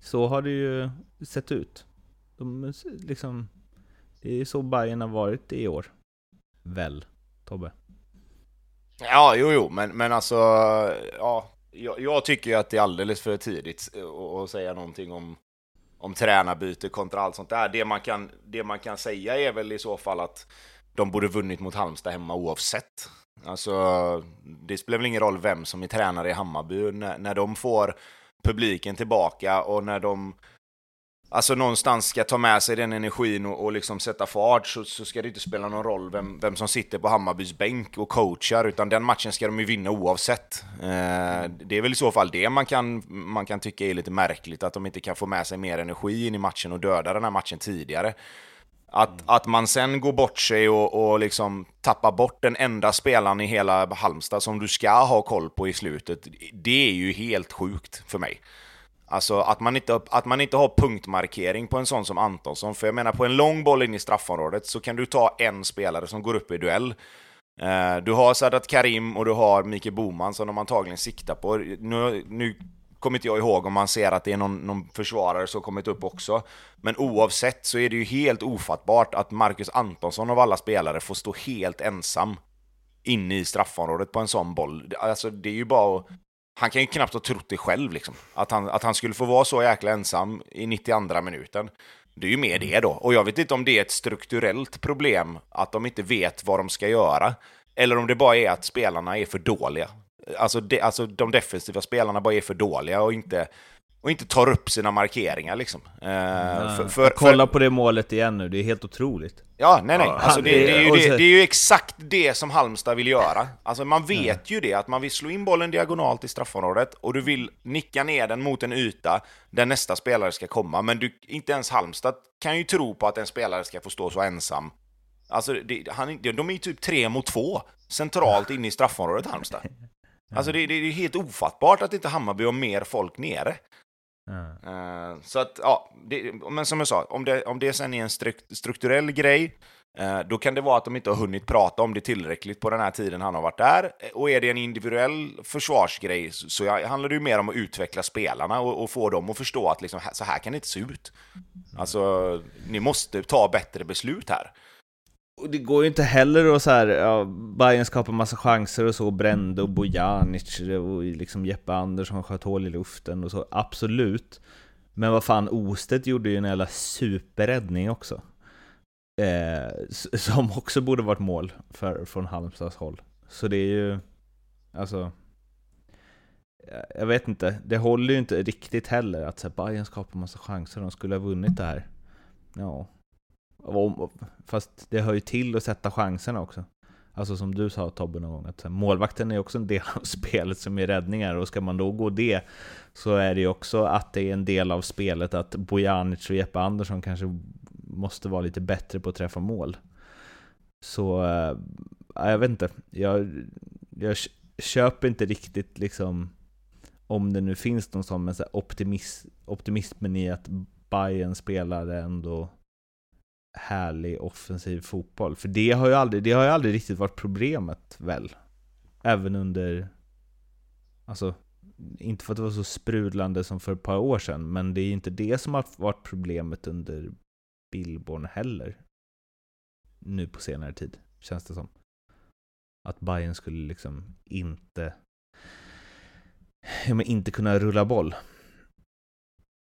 Så har det ju sett ut. De liksom, det är ju så Bayern har varit i år. Väl, Tobbe? Ja, jo, jo, men, men alltså, ja, jag, jag tycker ju att det är alldeles för tidigt att- att säga någonting om, om tränarbyte kontra allt sånt där. Det man, kan, det man kan säga är väl i så fall att de borde vunnit mot Halmstad hemma oavsett. Alltså, det spelar väl ingen roll vem som är tränare i Hammarby när, när de får publiken tillbaka och när de Alltså någonstans ska ta med sig den energin och, och liksom sätta fart så, så ska det inte spela någon roll vem, vem som sitter på Hammarbys bänk och coachar, utan den matchen ska de ju vinna oavsett. Eh, det är väl i så fall det man kan, man kan tycka är lite märkligt, att de inte kan få med sig mer energi in i matchen och döda den här matchen tidigare. Att, att man sen går bort sig och, och liksom tappar bort den enda spelaren i hela Halmstad som du ska ha koll på i slutet, det är ju helt sjukt för mig. Alltså att man, inte, att man inte har punktmarkering på en sån som Antonsson. För jag menar, på en lång boll in i straffområdet så kan du ta en spelare som går upp i duell. Eh, du har Sadat Karim och du har Mikael Boman som de antagligen siktar på. Nu, nu kommer inte jag ihåg om man ser att det är någon, någon försvarare som kommit upp också. Men oavsett så är det ju helt ofattbart att Marcus Antonsson av alla spelare får stå helt ensam inne i straffområdet på en sån boll. Alltså det är ju bara att han kan ju knappt ha trott det själv liksom. Att han, att han skulle få vara så jäkla ensam i 92 minuten. Det är ju mer det då. Och jag vet inte om det är ett strukturellt problem, att de inte vet vad de ska göra. Eller om det bara är att spelarna är för dåliga. Alltså, de, alltså de defensiva spelarna bara är för dåliga och inte, och inte tar upp sina markeringar liksom. Eh, för, för, Jag kollar på det målet igen nu, det är helt otroligt. Ja, nej, nej. Alltså, det, det, är ju det, det är ju exakt det som Halmstad vill göra. Alltså, man vet ju det, att man vill slå in bollen diagonalt i straffområdet och du vill nicka ner den mot en yta där nästa spelare ska komma. Men du, inte ens Halmstad kan ju tro på att en spelare ska få stå så ensam. Alltså, han, de är ju typ tre mot två centralt inne i straffområdet, Halmstad. Alltså, det, det är helt ofattbart att inte Hammarby har mer folk nere. Ja. Eh, så att, ja, det, men som jag sa, om det, om det sen är en struk- strukturell grej, eh, då kan det vara att de inte har hunnit prata om det tillräckligt på den här tiden han har varit där. Eh, Och är det en individuell försvarsgrej så, handlar det ju mer om att utveckla spelarna och, och få dem att förstå att liksom, så här kan det inte se ut. Alltså, ni måste ta bättre beslut här och det går ju inte heller att så här, ja, Bayern skapar massa chanser och så, brände och Bojanic och liksom Jeppe Andersson sköt hål i luften och så, absolut. Men vad fan, Ostedt gjorde ju en jävla superräddning också. Eh, som också borde varit mål för, från Halmstads håll. Så det är ju, alltså... Jag vet inte, det håller ju inte riktigt heller att så här, Bayern skapar massa chanser, de skulle ha vunnit det här. Ja, Fast det hör ju till att sätta chanserna också. Alltså som du sa Tobbe någon gång, att målvakten är också en del av spelet som är räddningar och ska man då gå det så är det ju också att det är en del av spelet att Bojanic och Jeppe Andersson kanske måste vara lite bättre på att träffa mål. Så, äh, jag vet inte. Jag, jag köper inte riktigt liksom om det nu finns någon sån optimism, optimismen i att Bayern spelade ändå härlig offensiv fotboll. För det har ju aldrig, det har ju aldrig riktigt varit problemet väl? Även under, alltså, inte för att det var så sprudlande som för ett par år sedan, men det är ju inte det som har varit problemet under Billborn heller. Nu på senare tid, känns det som. Att Bayern skulle liksom inte, ja, men inte kunna rulla boll.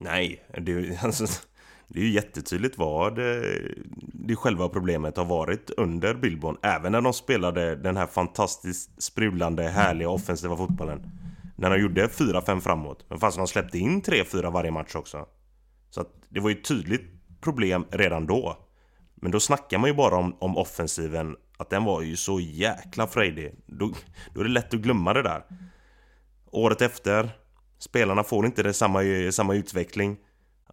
Nej, det, alltså, det är ju jättetydligt vad eh, det själva problemet har varit under Billborn. Även när de spelade den här fantastiskt sprudlande, härliga offensiva fotbollen. När de gjorde 4-5 framåt. Men fast de släppte in 3-4 varje match också. Så att det var ju ett tydligt problem redan då. Men då snackar man ju bara om, om offensiven. Att den var ju så jäkla frejdig. Då, då är det lätt att glömma det där. Året efter. Spelarna får inte det samma, samma utveckling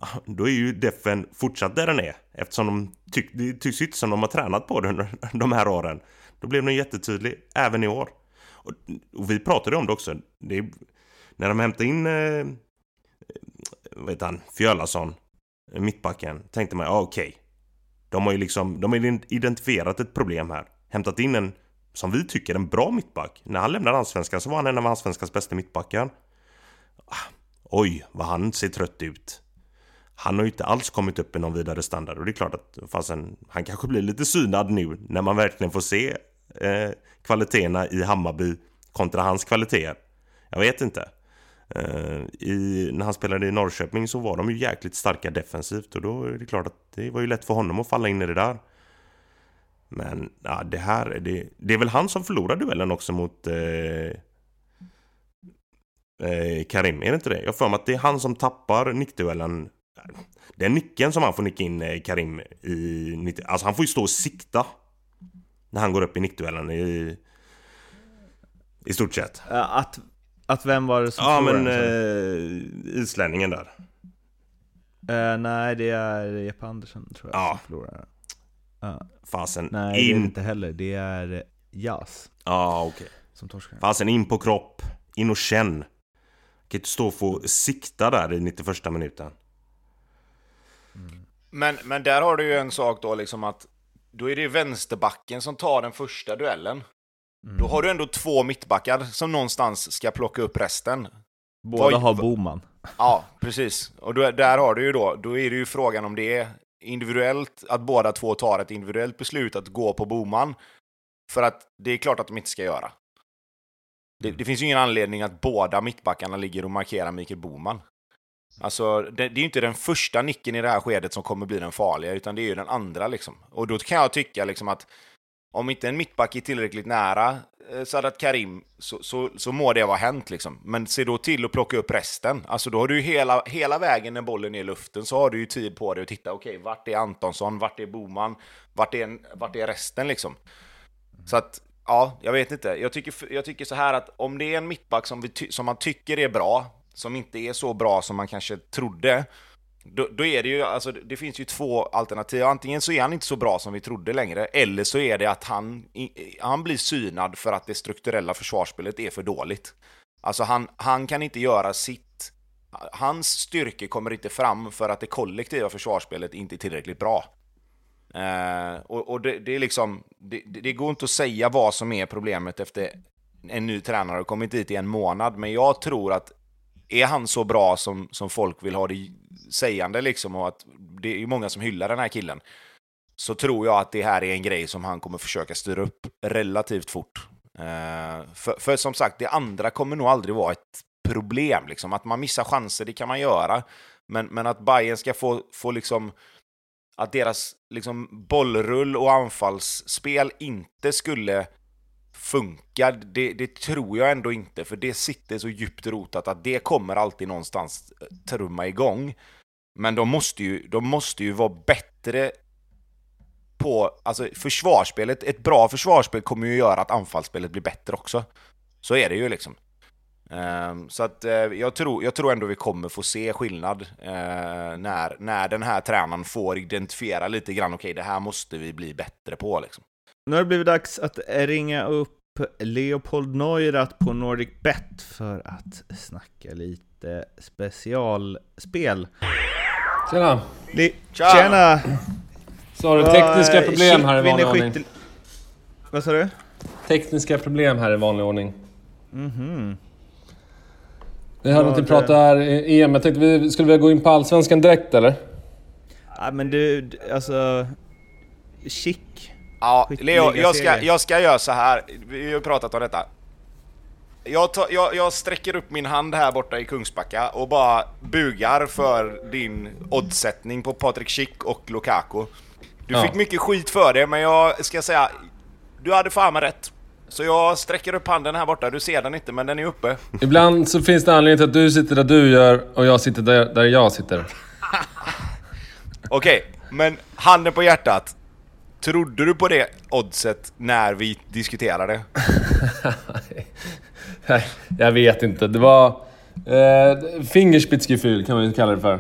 då är ju defen fortsatt där den är. Eftersom de tyck, det tycks inte som de har tränat på det under de här åren. Då blev den jättetydlig även i år. Och, och vi pratade om det också. Det är, när de hämtade in eh, vad heter han, Fjölason, eh, mittbacken, tänkte man ja okej. Okay. De har ju liksom, de har identifierat ett problem här. Hämtat in en, som vi tycker, en bra mittback. När han lämnade Allsvenskan så var han en av Allsvenskans bästa mittbackar. Ah, oj, vad han ser trött ut han har ju inte alls kommit upp i någon vidare standard och det är klart att fasen, han kanske blir lite synad nu när man verkligen får se eh, kvaliteterna i Hammarby kontra hans kvaliteter. Jag vet inte. Eh, i, när han spelade i Norrköping så var de ju jäkligt starka defensivt och då är det klart att det var ju lätt för honom att falla in i det där. Men ja, det här, det, det är väl han som förlorar duellen också mot eh, eh, Karim, är det inte det? Jag får mig att det är han som tappar nickduellen den nicken som han får nicka in eh, Karim i 90, Alltså han får ju stå och sikta När han går upp i nickduellen i I stort sett. Att, att vem var det som Ja men eh, islänningen där. Uh, Nej det är Jeppe Andersson tror jag ja. som förlorar uh. Fasen Nej in... det är det inte heller, det är Jas Ja ah, okej. okay. Som torskar. Fasen in på kropp, in och känn kan inte stå och få sikta där i 91 minuten men, men där har du ju en sak då, liksom att då är det vänsterbacken som tar den första duellen. Mm. Då har du ändå två mittbackar som någonstans ska plocka upp resten. Båda Vad, har Boman. Ja, precis. Och då, där har du ju då, då är det ju frågan om det är individuellt, att båda två tar ett individuellt beslut att gå på Boman. För att det är klart att de inte ska göra. Det, det finns ju ingen anledning att båda mittbackarna ligger och markerar Mikael Boman. Alltså, det, det, är ju inte den första nicken i det här skedet som kommer bli den farliga, utan det är ju den andra liksom. Och då kan jag tycka liksom att om inte en mittback är tillräckligt nära eh, Sadat Karim så, så, så må det vara hänt liksom. Men se då till att plocka upp resten. Alltså då har du ju hela, hela vägen när bollen är i luften så har du ju tid på dig att titta, okej, okay, vart är Antonsson, vart är Boman, vart är, vart är resten liksom? Så att, ja, jag vet inte. Jag tycker, jag tycker så här att om det är en mittback som, vi som man tycker är bra, som inte är så bra som man kanske trodde, då, då, är det ju, alltså det finns ju två alternativ. Antingen så är han inte så bra som vi trodde längre, eller så är det att han, han blir synad för att det strukturella försvarsspelet är för dåligt. Alltså han, han kan inte göra sitt, hans styrke kommer inte fram för att det kollektiva försvarsspelet inte är tillräckligt bra. Eh, och, och det, det, är liksom, det, det, går inte att säga vad som är problemet efter en ny tränare har kommit dit i en månad, men jag tror att är han så bra som, som folk vill ha det sägande liksom och att det är många som hyllar den här killen. så tror jag att det här är en grej som han kommer försöka styra upp relativt fort. Eh, för, för som sagt, det andra kommer nog aldrig vara ett problem. Liksom. Att man missar chanser, det kan man göra. Men, men att Bayern ska få, få liksom att deras liksom, bollrull och anfallsspel inte skulle funkar, det, det, tror jag ändå inte, för det sitter så djupt rotat att det kommer alltid någonstans eh, trumma igång. Men de måste ju, de måste ju vara bättre på, alltså försvarsspelet, ett bra försvarsspel kommer ju göra att anfallsspelet blir bättre också. Så är det ju liksom. Um, så att uh, jag, tror, jag tror ändå vi kommer få se skillnad uh, när, när den här tränaren får identifiera lite grann, okej okay, det här måste vi bli bättre på liksom. Nu har det blivit dags att ringa upp Leopold Neurath på Nordic Bet för att snacka lite specialspel. Tjena! Le Tja. Tjena! Så har du tekniska problem här i vanlig ordning. Vad sa du? Tekniska problem här i vanlig ordning. Mhm. Mm vi hörde att ni pratade EM. Jag tänkte, vi, skulle vi gå in på Allsvenskan direkt eller? Ja men du, alltså... Chic. Ja, Leo, jag ska, jag ska göra så här. Vi har pratat om detta. Jag, tar, jag, jag sträcker upp min hand här borta i Kungsbacka och bara bugar för din oddsättning på Patrik Schick och Lukaku. Du ja. fick mycket skit för det, men jag ska säga... Du hade fan med rätt. Så jag sträcker upp handen här borta, du ser den inte men den är uppe. Ibland så finns det anledning till att du sitter där du gör och jag sitter där, där jag sitter. Okej, okay, men handen på hjärtat. Trodde du på det oddset när vi diskuterade? Nej, jag vet inte. Det var... Eh, Fingerspitzgefühl kan man ju kalla det för.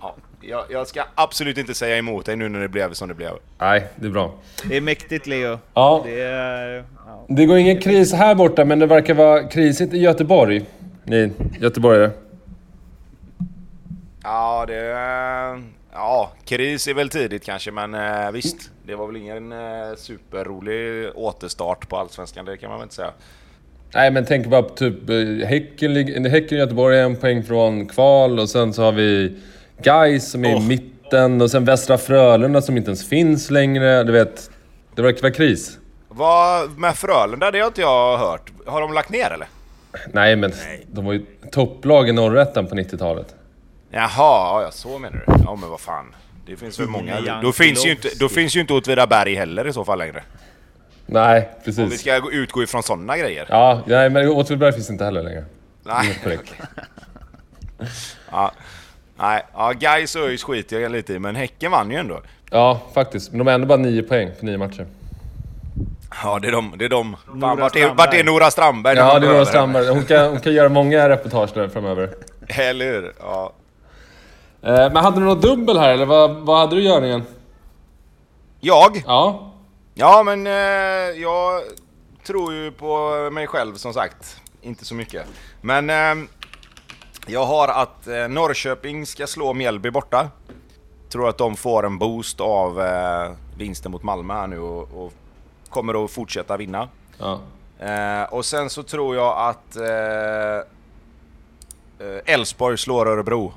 Ja, jag, jag, ska absolut inte säga emot dig nu när det blev som det blev. Nej, det är bra. Det är mäktigt Leo. Ja. Det, är, ja. det går ingen kris här borta, men det verkar vara krisigt i Göteborg. Ni göteborgare. Ja, det... Ja, kris är väl tidigt kanske, men eh, visst. Det var väl ingen eh, superrolig återstart på Allsvenskan, det kan man väl inte säga. Nej, men tänk bara på typ eh, Häcken, Häcken Göteborg är en poäng från kval och sen så har vi Gais som är oh. i mitten och sen Västra Frölunda som inte ens finns längre. Du vet, det verkar vara kris. Vad med Frölunda? Det har inte jag hört. Har de lagt ner eller? Nej, men Nej. de var ju topplag i norrätten på 90-talet. Jaha, ja, så menar du? Ja, men vad fan. Det finns väl många... Då finns, ju inte, då finns ju inte Åtvidaberg heller i så fall längre. Nej, precis. Om vi ska utgå ifrån sådana grejer. Ja, nej, men Åtvidaberg finns inte heller längre. Nej. ja. Nej, ja, Gais och ÖIS skiter jag lite i, men Häcken vann ju ändå. Ja, faktiskt. Men de har ändå bara nio poäng på nio matcher. Ja, det är de. Det är de. Fan, vart, är, vart är Nora Strandberg? Ja, det är Nora Strandberg. Hon kan, hon kan göra många reportage där framöver. Eller hur? Ja. Eh, men hade du något dubbel här, eller vad, vad hade du i görningen? Jag? Ja. Ja, men eh, jag tror ju på mig själv som sagt. Inte så mycket. Men eh, jag har att Norrköping ska slå Mjällby borta. Tror att de får en boost av vinsten mot Malmö här nu och, och kommer att fortsätta vinna. Ja. Eh, och sen så tror jag att eh, eh, Elfsborg slår Örebro.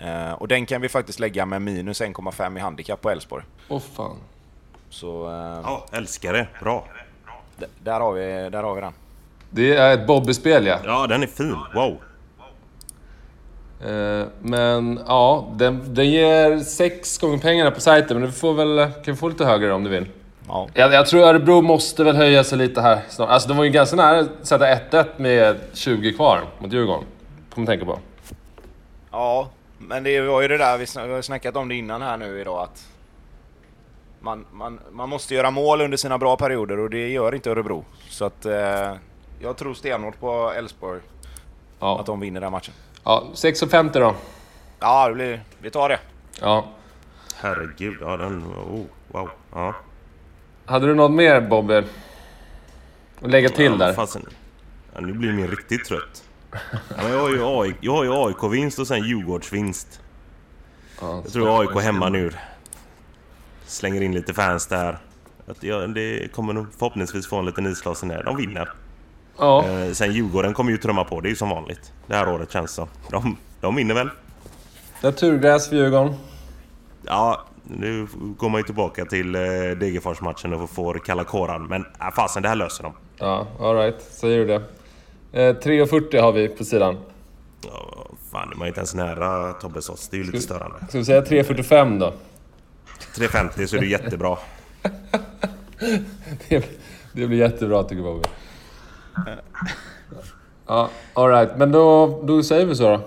Eh, och den kan vi faktiskt lägga med minus 1,5 i handikapp på Elfsborg. Åh oh, fan. Så... Eh, ja, älskar det. Bra. Där har, vi, där har vi den. Det är ett Bobby-spel ja. Ja, den är fin. Wow. Eh, men ja, den, den ger sex gånger pengarna på sajten, men du får väl, kan få lite högre om du vill. Ja. Jag, jag tror Örebro måste väl höja sig lite här snart. Alltså de var ju ganska nära att sätta 1-1 med 20 kvar mot Djurgården. Man tänka på. Ja, men det var ju det där, vi har snackat om det innan här nu idag att man, man, man måste göra mål under sina bra perioder och det gör inte Örebro. Så att eh, jag tror stenhårt på Elfsborg. Ja. Att de vinner den matchen. Ja, 6,50 då. Ja, det blir, vi tar det. Ja. Herregud, ja den... Oh, wow. Ja. Hade du något mer Bobby? Att lägga till ja, där? Fasen. Ja, nu blir min riktigt trött. Ja, jag har ju AIK, jag har ju AIK-vinst och sen Djurgårdsvinst. Ja, jag tror AIK hemma nu. Slänger in lite fans där. Jag, det kommer nog förhoppningsvis få en liten isglas när de vinner. Ja. Eh, sen Djurgården kommer ju trumma på, det är ju som vanligt. Det här året känns så. De, de vinner väl? Naturgräs för Djurgården. Ja, nu går man ju tillbaka till eh, Degerfors-matchen och får kalla kåran. Men äh, fasen, det här löser de. Ja, alright. Säger du det. Eh, 3.40 har vi på sidan. Ja, fan, man är inte ens nära Tobbes odds. Det är ju lite störande. Ska vi säga 3.45 då? 3.50 så är det jättebra. Det, det blir jättebra tycker Bobby. Ja, alright. Men då, då säger vi så då.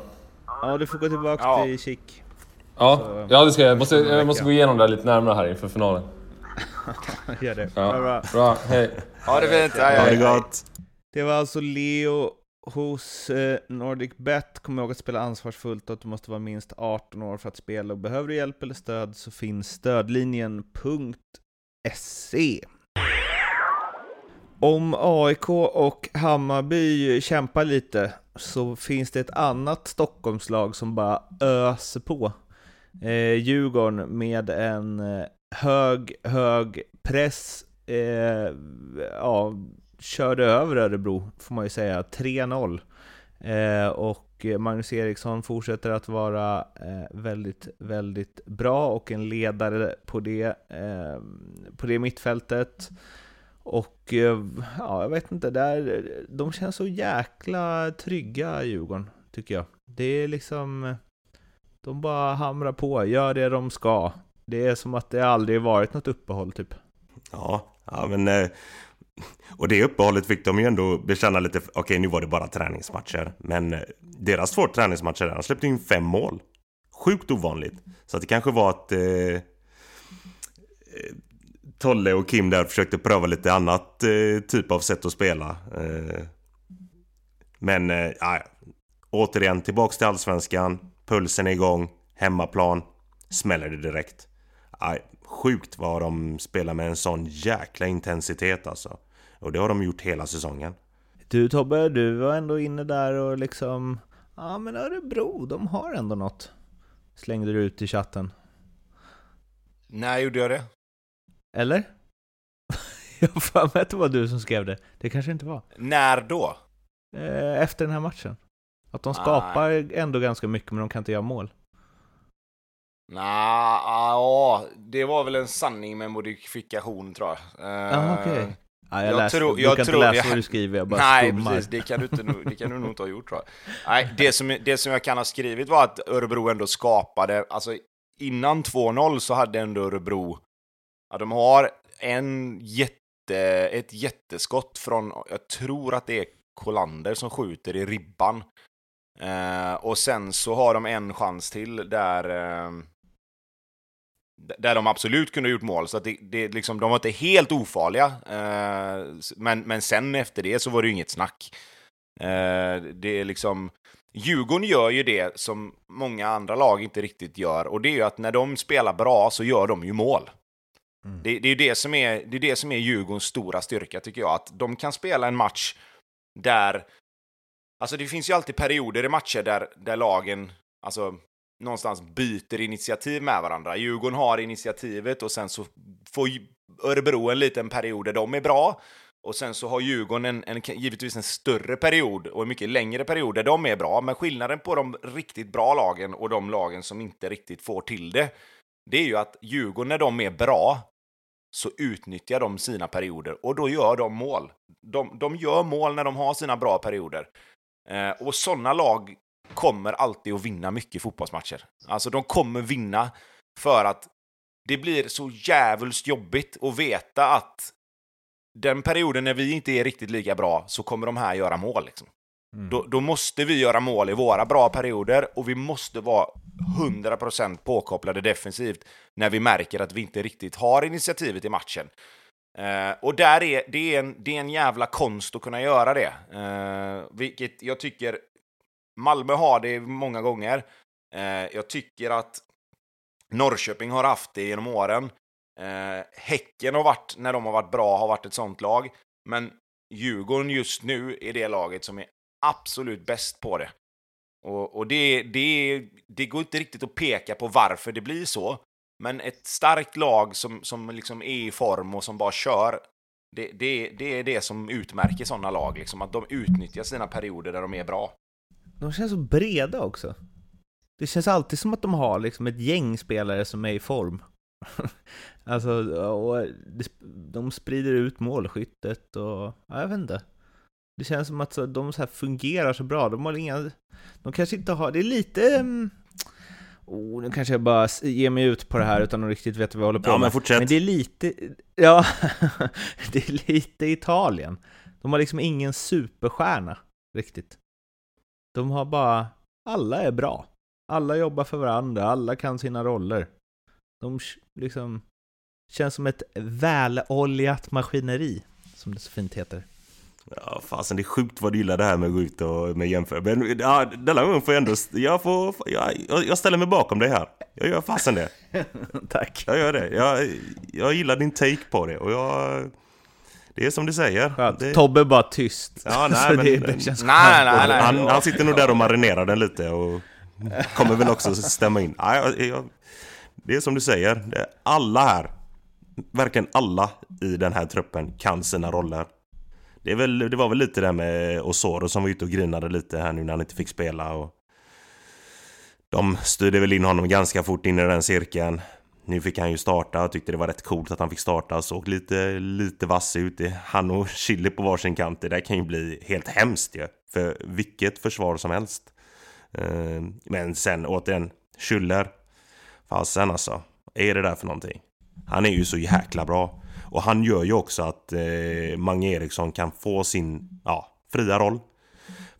Ja, du får gå tillbaka Ja. till kik. Ja, ja det ska jag. Jag måste, jag måste gå igenom det här lite närmare här inför finalen. Gör det. Ja. Bra, bra. Hej. Ha det fint! Hej, Ha det gott! Det var alltså Leo hos eh, Nordic Bet. Kom ihåg att spela ansvarsfullt och att du måste vara minst 18 år för att spela. Och behöver du hjälp eller stöd så finns stödlinjen.se. Om AIK och Hammarby kämpar lite så finns det ett annat Stockholmslag som bara öser på. Eh, Djurgården med en eh, hög, hög press. Eh, ja, körde över Örebro, får man ju säga. 3-0. Eh, och Magnus Eriksson fortsätter att vara eh, väldigt, väldigt bra och en ledare på det, eh, på det mittfältet. Och eh, ja, jag vet inte, där, de känns så jäkla trygga Djurgården, tycker jag. Det är liksom, de bara hamrar på, gör det de ska. Det är som att det aldrig varit något uppehåll typ. Ja, ja men... Eh, och det uppehållet fick de ju ändå bekänna lite... Okej, nu var det bara träningsmatcher. Men eh, deras två träningsmatcher, de släppte in fem mål. Sjukt ovanligt. Så att det kanske var att... Eh, eh, Tolle och Kim där försökte pröva lite annat eh, typ av sätt att spela. Eh, men, eh, återigen tillbaks till Allsvenskan. Pulsen är igång. Hemmaplan. Smäller det direkt. Aj, sjukt vad de spelar med en sån jäkla intensitet alltså. Och det har de gjort hela säsongen. Du Tobbe, du var ändå inne där och liksom, ja men Örebro, de har ändå något. Slängde du ut i chatten. När gjorde jag det? Eller? jag har för mig att det var du som skrev det. Det kanske inte var. När då? Eh, Efter den här matchen. Att de skapar ändå ganska mycket men de kan inte göra mål. Ja, det var väl en sanning med modifikation tror jag. Eh, Jaha, okej. Ja, jag, jag läser, tror- du jag kan tror- inte läsa jag- vad du skriver, jag bara Nej, skummar. precis. Det kan, du inte, det kan du nog inte ha gjort tror jag. Nej, det som, det som jag kan ha skrivit var att Örebro ändå skapade, alltså innan 2-0 så hade ändå Örebro, ja, de har en jätte, ett jätteskott från, jag tror att det är Kolander som skjuter i ribban. Eh, och sen så har de en chans till där eh, där de absolut kunde ha gjort mål, så att det, det, liksom, de var inte helt ofarliga. Eh, men, men sen efter det så var det ju inget snack. Eh, det är liksom... Djurgården gör ju det som många andra lag inte riktigt gör, och det är ju att när de spelar bra så gör de ju mål. Mm. Det, det är det som är, det är det som är Djurgårdens stora styrka, tycker jag. Att de kan spela en match där... Alltså det finns ju alltid perioder i matcher där, där lagen, alltså någonstans byter initiativ med varandra. Djurgården har initiativet och sen så får Örebro en liten period där de är bra. Och sen så har Djurgården en, en, givetvis en större period och en mycket längre period där de är bra. Men skillnaden på de riktigt bra lagen och de lagen som inte riktigt får till det, det är ju att Djurgården när de är bra så utnyttjar de sina perioder och då gör de mål. De, de gör mål när de har sina bra perioder. Eh, och sådana lag kommer alltid att vinna mycket fotbollsmatcher. Alltså de kommer vinna för att det blir så jävligt jobbigt att veta att den perioden när vi inte är riktigt lika bra så kommer de här göra mål. Liksom. Mm. Då, då måste vi göra mål i våra bra perioder och vi måste vara 100% påkopplade defensivt när vi märker att vi inte riktigt har initiativet i matchen. Eh, och där är, det, är en, det är en jävla konst att kunna göra det. Eh, vilket jag tycker Malmö har det många gånger. Eh, jag tycker att Norrköping har haft det genom åren. Eh, häcken har varit, när de har varit bra, har varit ett sånt lag. Men Djurgården just nu är det laget som är absolut bäst på det. Och, och det, det, det går inte riktigt att peka på varför det blir så. Men ett starkt lag som, som liksom är i form och som bara kör, det, det, det är det som utmärker sådana lag. Liksom, att de utnyttjar sina perioder där de är bra. De känns så breda också. Det känns alltid som att de har liksom ett gäng spelare som är i form. alltså, och de sprider ut målskyttet och, ja, jag vet inte. Det känns som att de så här fungerar så bra. De har inga, de kanske inte har, det är lite, mm, Oh, nu kanske jag bara ger mig ut på det här utan att riktigt veta vad jag håller på ja, med. Men, fortsätt. men det är lite, ja, det är lite Italien. De har liksom ingen superstjärna riktigt. De har bara, alla är bra. Alla jobbar för varandra, alla kan sina roller. De liksom känns som ett väloljat maskineri, som det så fint heter. Ja, fasen det är sjukt vad du gillar det här med att gå ut och med jämföra. Men ja, denna gången får jag ändå... Jag, får, jag, jag ställer mig bakom dig här. Jag gör fasen det. Tack. Jag gör det. Jag, jag gillar din take på det och jag... Det är som du säger. Skönt. Det... Tobbe är bara tyst. Ja, nej, men, det, det känns nej, nej, nej, han, han sitter nog där och marinerar den lite och kommer väl också stämma in. Jag, det är som du säger. Alla här, verkligen alla i den här truppen kan sina roller. Det, är väl, det var väl lite det med Osoro som var ute och grinade lite här nu när han inte fick spela. Och de styrde väl in honom ganska fort in i den cirkeln. Nu fick han ju starta och tyckte det var rätt coolt att han fick starta. Såg lite, lite vass ut. Han och Chili på varsin kant. Det där kan ju bli helt hemskt ju. För vilket försvar som helst. Eh, men sen återigen, Schüller. Fasen alltså. Vad är det där för någonting? Han är ju så jäkla bra. Och han gör ju också att eh, Mange Eriksson kan få sin ja, fria roll.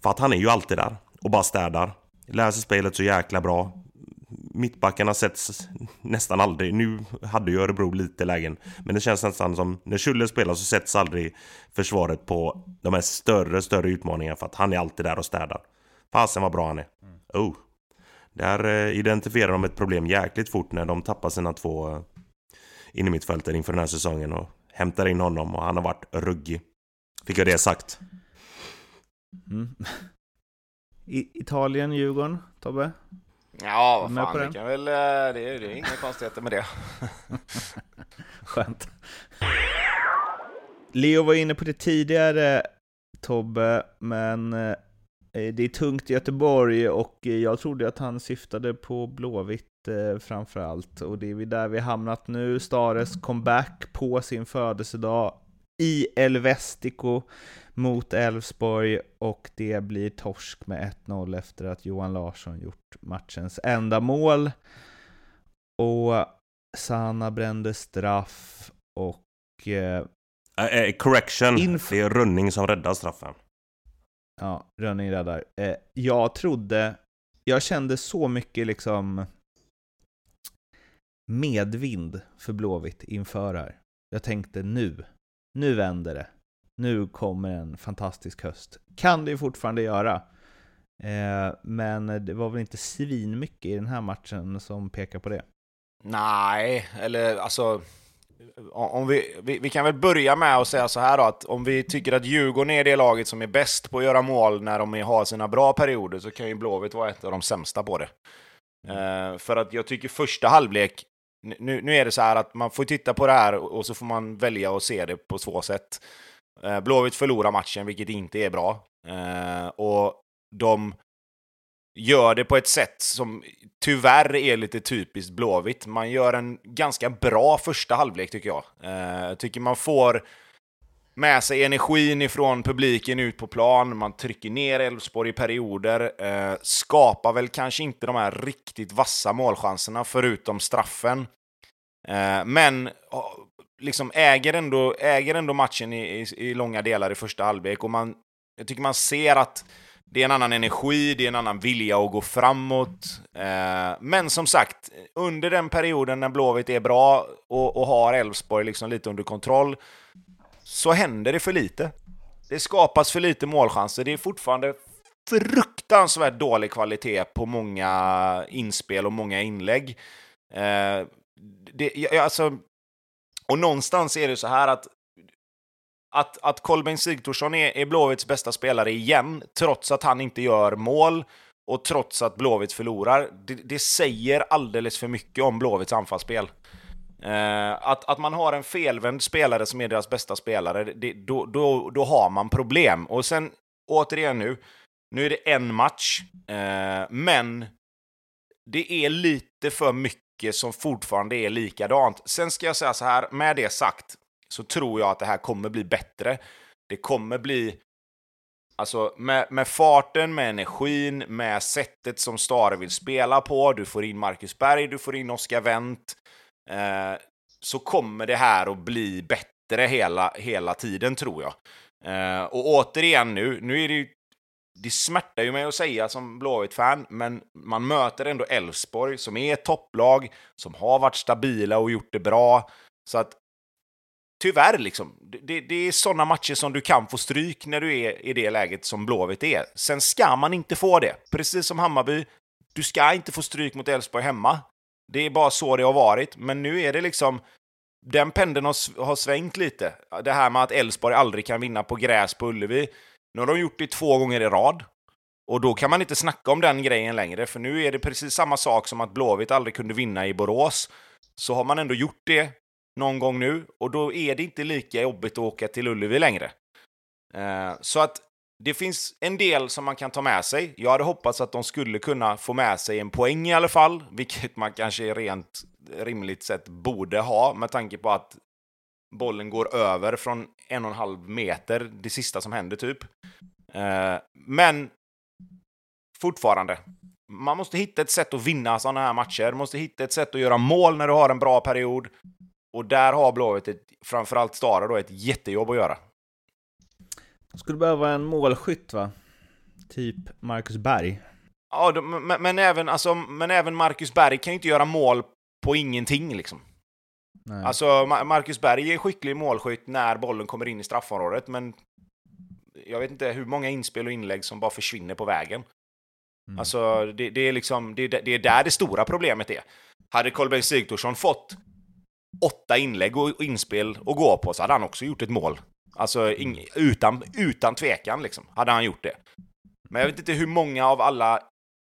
För att han är ju alltid där och bara städar. Läser spelet så jäkla bra. Mittbackarna sätts nästan aldrig. Nu hade ju Örebro lite lägen. Men det känns nästan som när Schüller spelar så sätts aldrig försvaret på de här större, större utmaningarna för att han är alltid där och städar. Fasen vad bra han är. Oh. Där eh, identifierar de ett problem jäkligt fort när de tappar sina två eh, in i mittfältet inför den här säsongen och hämtar in honom och han har varit ruggig. Fick jag det sagt. Mm. Italien, Djurgården, Tobbe? Ja, vad fan, det kan väl... Det är, det är inga konstigheter med det. Skönt. Leo var inne på det tidigare, Tobbe, men eh, det är tungt i Göteborg och jag trodde att han syftade på Blåvitt eh, framför allt. Och det är där vi hamnat nu. Stares comeback på sin födelsedag i El Vestico mot Elfsborg och det blir torsk med 1-0 efter att Johan Larsson gjort matchens enda mål. Och Sanna brände straff och... Eh, uh, correction, det är Rönning som räddar straffen. Ja, Rönning räddar. Eh, jag trodde, jag kände så mycket liksom medvind för Blåvitt inför här. Jag tänkte nu, nu vänder det. Nu kommer en fantastisk höst. Kan det fortfarande göra. Eh, men det var väl inte svinmycket i den här matchen som pekar på det. Nej, eller alltså... Om vi, vi, vi, kan väl börja med att säga så här då, att om vi tycker att Djurgården är det laget som är bäst på att göra mål när de har sina bra perioder, så kan ju Blåvitt vara ett av de sämsta på det. Uh, för att jag tycker första halvlek nu, nu är det så här att man får titta på det här och så får man välja att se det på två sätt. Eh, Blåvitt förlorar matchen, vilket inte är bra. Eh, och de gör det på ett sätt som tyvärr är lite typiskt Blåvitt. Man gör en ganska bra första halvlek tycker jag. Eh, jag eh, tycker man får med sig energin ifrån publiken ut på plan, man trycker ner Elfsborg i perioder, eh, skapar väl kanske inte de här riktigt vassa målchanserna förutom straffen. Eh, men liksom äger ändå, äger ändå matchen i, i, i, långa delar i första halvlek och man, jag tycker man ser att det är en annan energi, det är en annan vilja att gå framåt. Eh, men som sagt, under den perioden när Blåvitt är bra och, och har Elfsborg liksom lite under kontroll, så händer det för lite. Det skapas för lite målchanser. Det är fortfarande fruktansvärt dålig kvalitet på många inspel och många inlägg. Eh, det, alltså, och någonstans är det så här att att, att Kolbeinn Sigthorsson är, är Blåvitts bästa spelare igen, trots att han inte gör mål och trots att Blåvitt förlorar, det, det säger alldeles för mycket om Blåvitts anfallsspel. Eh, att, att man har en felvänd spelare som är deras bästa spelare, det, då, då, då har man problem. Och sen, återigen nu, nu är det en match, eh, men det är lite för mycket mycket som fortfarande är likadant. Sen ska jag säga så här, med det sagt så tror jag att det här kommer bli bättre. Det kommer bli Alltså med, med, farten, med energin, med sättet som Stare vill spela på, du får in Marcus Berg, du får in Oscar Wendt, eh, så kommer det här att bli bättre hela, hela tiden tror jag. Eh, och återigen nu, nu är det ju det smärtar ju mig att säga som Blåvitt-fan, men man möter ändå Elfsborg som är ett topplag, som har varit stabila och gjort det bra. Så att tyvärr, liksom, det, det är sådana matcher som du kan få stryk när du är i det läget som Blåvitt är. Sen ska man inte få det. Precis som Hammarby, du ska inte få stryk mot Elfsborg hemma. Det är bara så det har varit, men nu är det liksom den pendeln har, har svängt lite. Det här med att Elfsborg aldrig kan vinna på gräs på Ullevi. Nu har de gjort det två gånger i rad. Och då kan man inte snacka om den grejen längre, för nu är det precis samma sak som att Blåvitt aldrig kunde vinna i Borås. Så har man ändå gjort det någon gång nu, och då är det inte lika jobbigt att åka till Ullevi längre. Eh, så att det finns en del som man kan ta med sig. Jag hade hoppats att de skulle kunna få med sig en poäng i alla fall, vilket man kanske rent rimligt sett borde ha med tanke på att bollen går över från en och en halv meter, det sista som händer typ. Eh, men fortfarande, man måste hitta ett sätt att vinna sådana här matcher. Man måste hitta ett sätt att göra mål när du har en bra period. Och där har Blåvitt, framförallt Stara, då, ett jättejobb att göra. Skulle behöva en målskytt va? Typ Marcus Berg. Ja, men, men, även, alltså, men även Marcus Berg kan ju inte göra mål på ingenting liksom. Nej. Alltså, Marcus Berg är skicklig målskytt när bollen kommer in i straffområdet, men jag vet inte hur många inspel och inlägg som bara försvinner på vägen. Mm. Alltså, det, det, är liksom, det, det, är där det stora problemet är. Hade Kolbeinn Sigthorsson fått åtta inlägg och inspel att gå på så hade han också gjort ett mål. Alltså ing, utan, utan tvekan liksom, hade han gjort det. Men jag vet inte hur många av alla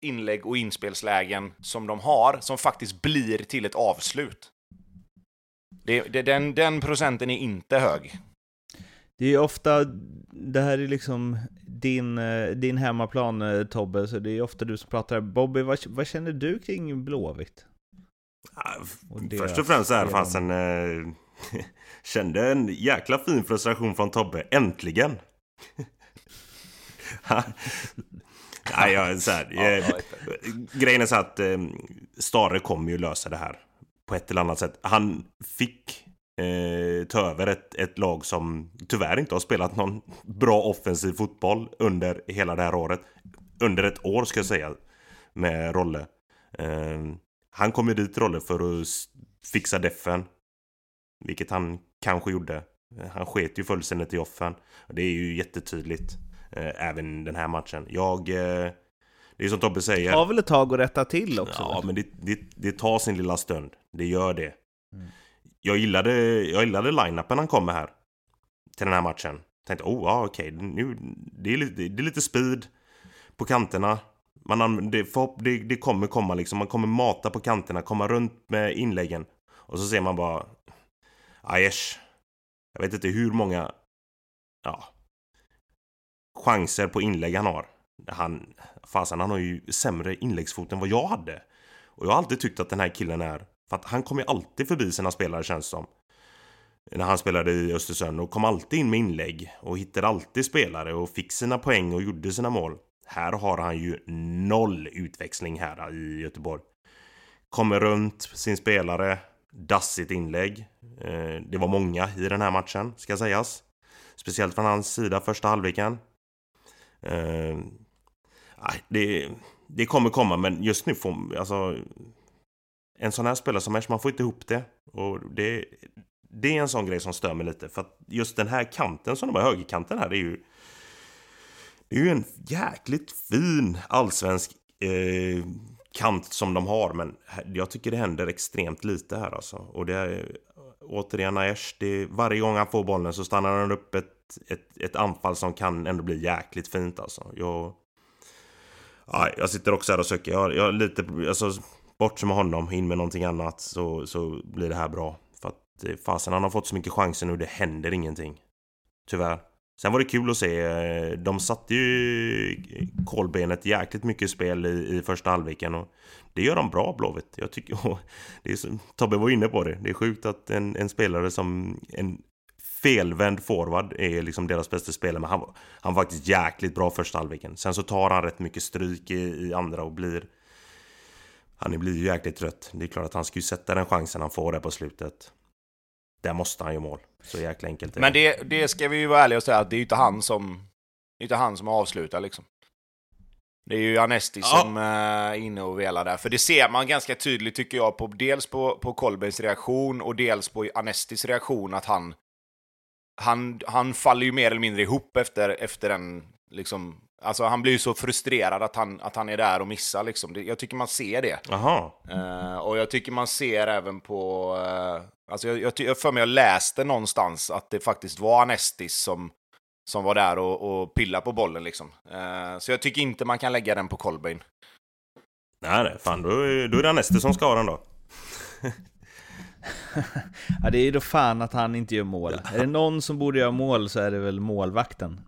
inlägg och inspelslägen som de har som faktiskt blir till ett avslut. Det, det, den, den procenten är inte hög. Det är ofta, det här är liksom din, din hemmaplan Tobbe, så det är ofta du som pratar. Bobby, vad, vad känner du kring Blåvitt? Och Först och främst är det fasen eh, Kände en jäkla fin frustration från Tobbe, äntligen! Nej, jag, så här, eh, grejen är så att eh, Stare kommer ju lösa det här på ett eller annat sätt. Han fick eh, ta över ett, ett lag som tyvärr inte har spelat någon bra offensiv fotboll under hela det här året. Under ett år ska jag säga med Rolle. Eh, han kom ju dit Rolle för att fixa defen. Vilket han kanske gjorde. Han sket ju fullständigt i offen. Det är ju jättetydligt. Eh, även den här matchen. Jag... Eh, det är som Tobbe säger. Det tar väl ett tag att rätta till också? Ja, men det, det, det tar sin lilla stund. Det gör det. Mm. Jag gillade, jag gillade line-upen han kom med här. Till den här matchen. Tänkte, oh, ja, okej. Okay. Nu, det, är lite, det är lite speed på kanterna. Man, det, för, det, det kommer komma liksom. Man kommer mata på kanterna, komma runt med inläggen. Och så ser man bara... Aiesh. Jag vet inte hur många... Ja. Chanser på inlägg han har. Han... Fasen, han har ju sämre inläggsfot än vad jag hade. Och jag har alltid tyckt att den här killen är... För att han kommer alltid förbi sina spelare känns som. När han spelade i Östersund och kom alltid in med inlägg. Och hittade alltid spelare och fick sina poäng och gjorde sina mål. Här har han ju noll utväxling här i Göteborg. Kommer runt sin spelare, dassigt inlägg. Eh, det var många i den här matchen, ska sägas. Speciellt från hans sida första halvleken. Eh, det, det kommer komma, men just nu får alltså en sån här spelare som Esch, man får inte ihop det. Och det, det är en sån grej som stör mig lite. För att just den här kanten som de har, högerkanten här, det är ju det är ju en jäkligt fin allsvensk eh, kant som de har. Men jag tycker det händer extremt lite här alltså. Och det är återigen Aiesh. Det, varje gång han får bollen så stannar han upp ett, ett, ett anfall som kan ändå bli jäkligt fint alltså. Jag, ja, jag sitter också här och söker. Jag, jag lite, alltså, bort med honom, in med någonting annat så, så blir det här bra. För att eh, fasen han har fått så mycket chanser nu, det händer ingenting. Tyvärr. Sen var det kul att se. Eh, de satte ju kolbenet jäkligt mycket i spel i, i första halvleken. Och det gör de bra, Blåvitt. Jag tycker... Det är som, Tobbe var inne på det. Det är sjukt att en, en spelare som... En felvänd forward är liksom deras bästa spelare. Men han, var- han var faktiskt jäkligt bra första halvleken. Sen så tar han rätt mycket stryk i, i andra och blir... Han blir ju jäkligt trött. Det är klart att han ska ju sätta den chansen han får där på slutet. Där måste han ju mål. Så jäkla enkelt är Men det, det ska vi ju vara ärliga och säga att det är ju inte han som, det är inte han som avslutar liksom. Det är ju Anesti Ja. som eh, är inne och velar där. För det ser man ganska tydligt tycker jag, på, dels på, på Kolbens reaktion och dels på Anestis reaktion att han, han, han faller ju mer eller mindre ihop efter, efter den, liksom, alltså han blir ju så frustrerad att han, att han är där och missar liksom. Det, jag tycker man ser det. Eh, och jag tycker man ser även på... Uh, alltså jag, jag, jag för mig jag läste någonstans att det faktiskt var Anestis som, som var där och, och pillade på bollen. Liksom. Eh, så jag tycker inte man kan lägga den på Colbain. Nej, nej, fan då, är- då är det Anester som ska ha den då. Ja, det är ju då fan att han inte gör mål. Är det någon som borde göra mål så är det väl målvakten.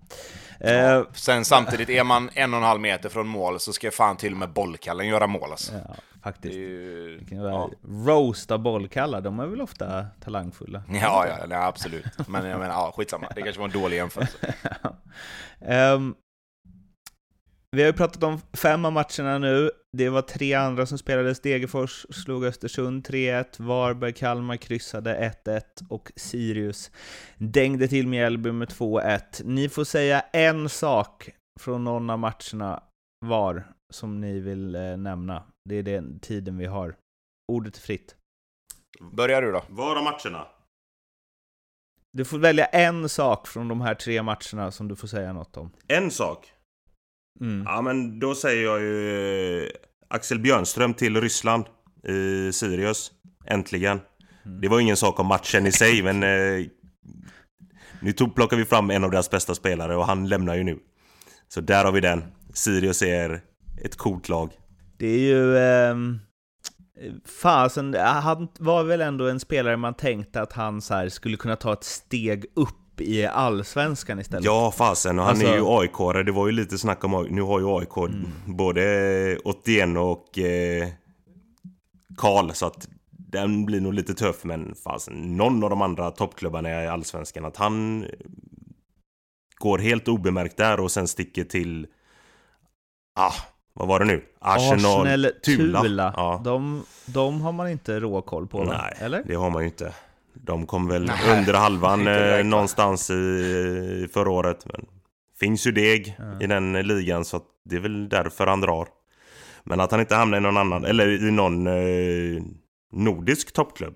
Eh, Sen samtidigt, är man en och en halv meter från mål så ska fan till och med bollkallen göra mål. Alltså. ja, faktiskt. ju... Ja, Roasta bollkallar, de är väl ofta talangfulla. ja, ja nej, absolut. Men jag menar, ja, skitsamma. Det kanske var en dålig jämförelse. Ehm, vi har ju pratat om fem av matcherna nu. Det var tre andra som spelades. Degerfors slog Östersund 3-1, Varberg, Kalmar kryssade 1-1 och Sirius dängde till Mjällby med 2-1. Ni får säga en sak från någon av matcherna var som ni vill eh, nämna. Det är den tiden vi har. Ordet är fritt. Börjar du då? Var är matcherna? Du får välja en sak från de här tre matcherna som du får säga något om. En sak. Mm. Ja, men då säger jag ju eh, Axel Björnström till Ryssland i Sirius. Äntligen. Mm. Det var ingen sak om matchen i sig, men eh, nu tog, plockar vi fram en av deras bästa spelare och han lämnar ju nu. Så där har vi den. Sirius är ett coolt lag. Det är ju... ehm, fasen, han var väl ändå en spelare man tänkte att han så skulle kunna ta ett steg upp i allsvenskan istället. Ja, fasen. Och han Alltså- är ju aik Det var ju lite snack om AIK. Nu har ju AIK Mm. både 81 och eh, Karl, så att den blir nog lite tuff. Men fasen, någon av de andra toppklubbarna i allsvenskan, att han går helt obemärkt där och sen sticker till... Ah, vad var det nu? Arsenal, Arsenal Tula, Tula. Ja. de, de har man inte råkoll på? Nej, Eller? det har man ju inte. De kom väl Nej, under halvan eh, någonstans i, förra året. Men finns ju deg Ja. i den ligan så det är väl därför han drar. Men att han inte hamnar i någon annan, eller i någon eh, nordisk toppklubb.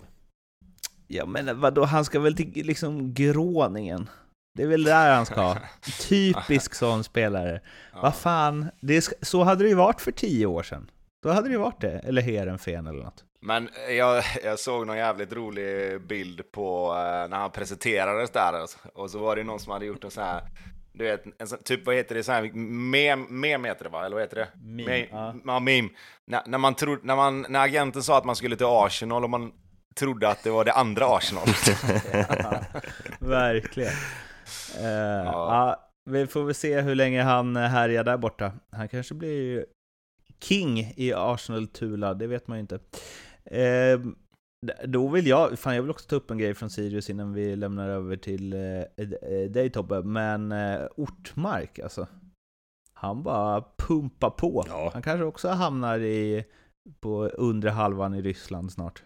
Ja men vadå, han ska väl till liksom Gråningen? Det är väl där han ska. Typisk sån spelare. Vad fan, det, så hade det ju varit för tio år sedan. Då hade det ju varit det, eller Heerenveen eller något. Men jag, jag såg någon jävligt rolig bild på eh, när han presenterades där. alltså. Och så var det någon som hade gjort en sån här, du vet, en sån, typ vad heter det, sån här, mem, mem heter det va? Eller vad heter det? Meme, Me- ja. ja, meme. När, när, man tro, när, man, när agenten sa att man skulle till Arsenal och man trodde att det var det andra Arsenal. Ja, verkligen. Eh, ja. vi får väl se hur länge han härjar där borta. Han kanske blir king i Arsenal Tula, det vet man ju inte. Eh, då vill jag, fan jag vill också ta upp en grej från Sirius innan vi lämnar över till eh, eh, dig Tobbe, men eh, Ortmark alltså. Han bara pumpar på. Ja. Han kanske också hamnar i, på undre halvan i Ryssland snart.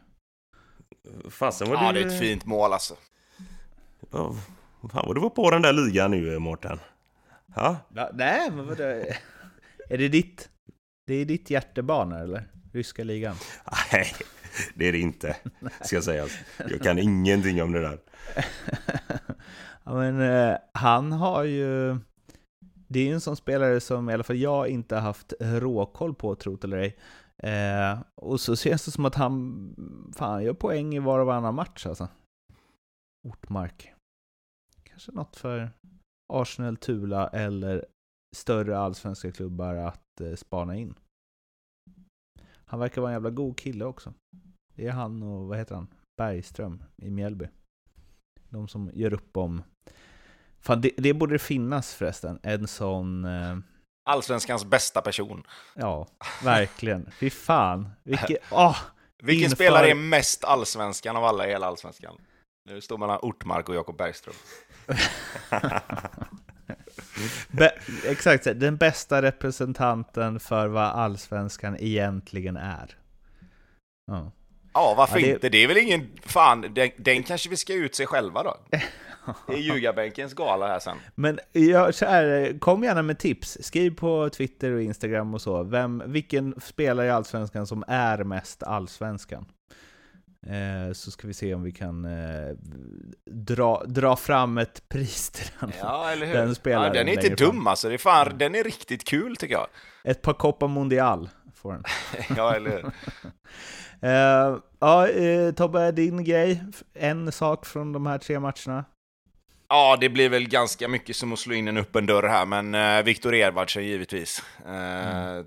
Fasen vad ja, du... det är ett fint mål alltså. Ja, Fan vad du var på den där ligan nu Mårten. Ja, Va? Nej, men vadå? Är det ditt? Det är ditt hjärtebarn eller? Ryska ligan? nej det är det inte. Ska sägas. Jag kan ingenting om det där. ja, men eh, han har ju... Det är ju en sån spelare som i alla fall jag inte har haft råkoll på, trot eller ej. Eh, och så känns det som att han fan gör poäng i var och varannan match alltså. Ortmark. Kanske något för Arsenal, Tula eller större allsvenska klubbar att eh, spana in. Han verkar vara en jävla god kille också. Det är han och, vad heter han? Bergström i Mjällby. De som gör upp om Fan, det, det borde finnas förresten, en sån... Eh, Allsvenskans bästa person. ja, verkligen. Fy fan. Vilket... Åh! Vilken Inför- spelare är mest allsvenskan av alla i hela allsvenskan? Nu står mellan Ortmark och Jakob Bergström. Be, exakt, den bästa representanten för vad allsvenskan egentligen är. Ja. Ja, varför Ja, det- inte? Det är väl ingen... Fan, den, den kanske vi ska ut sig själva då? I ljugarbänkens gala här sen. Men jag, så här, kom gärna med tips. Skriv på Twitter och Instagram och så. Vem, vilken spelare i Allsvenskan som är mest Allsvenskan? Eh, så ska vi se om vi kan eh, dra, dra fram ett pris till den. Ja, eller hur? Den ja, spelaren den är inte längre fram. dum alltså. Det är fan, den är riktigt kul tycker jag. Ett par Copa Mundial får den. Ja, eller hur? Eh, ja, eh, Tobbe, din grej. En sak från de här tre matcherna. Ja, det blir väl ganska mycket som att slå in en öppen dörr här, men Viktor Edvardsen givetvis. Eh,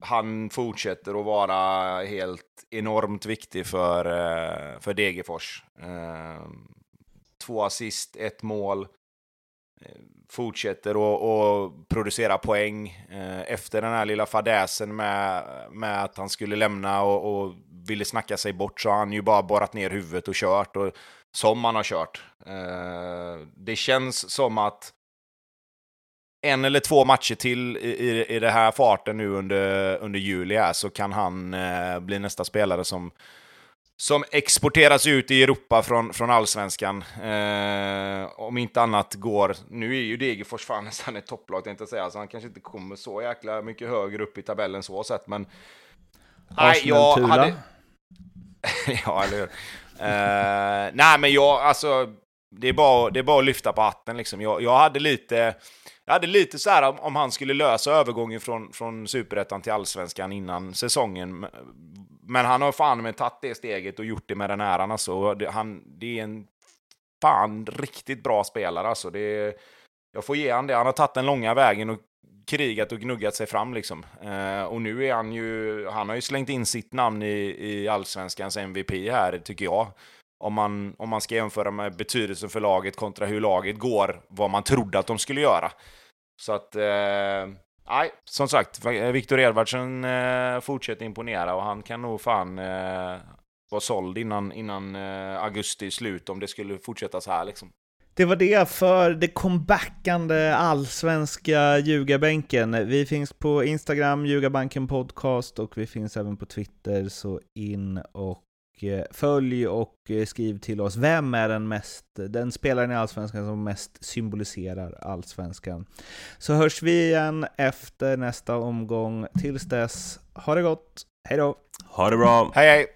han fortsätter att vara helt enormt viktig för, eh, för Degerfors. Eh, två assist, ett mål. Eh, fortsätter att, att producera poäng. Efter den här lilla fadäsen med, med att han skulle lämna och, och ville snacka sig bort så har han ju bara borrat ner huvudet och kört. Och, som han har kört. Det känns som att en eller två matcher till i, i, i det här farten nu under, under juli här så kan han eh, bli nästa spelare som, som exporteras ut i Europa från, från allsvenskan. Eh, om inte annat går... Nu är ju Degerfors fan nästan ett topplag tänkte jag säga, så han kanske inte kommer så jäkla mycket högre upp i tabellen så sett, men... Nej, jag hade... ja, eller hur? Eh, nej, men jag, alltså, det är bara, det är bara att lyfta på hatten liksom. Jag, jag hade lite, jag hade lite så här om, om han skulle lösa övergången från, från superettan till allsvenskan innan säsongen. Men han har fan med tagit det steget och gjort det med den äran alltså. Det, han, det är en fan riktigt bra spelare alltså. Det jag får ge han det. Han har tagit den långa vägen och krigat och gnuggat sig fram liksom. Eh, och nu är han ju, han har ju slängt in sitt namn i, i allsvenskans MVP här, tycker jag. Om man, om man ska jämföra med betydelsen för laget kontra hur laget går, vad man trodde att de skulle göra. Så att, eh, nej, som sagt, Viktor Edvardsen eh, fortsätter imponera och han kan nog fan eh, vara såld innan, innan eh, augusti slut om det skulle fortsätta så här liksom. Det var det för det comebackande allsvenska ljugarbänken. Vi finns på Instagram, Ljugarbanken Podcast, och vi finns även på Twitter, så in och följ och eh, skriv till oss. Vem är den, mest, den spelaren i allsvenskan som mest symboliserar allsvenskan? Så hörs vi igen efter nästa omgång. Tills dess, ha det gott, hej då! Ha det bra! Hej hej!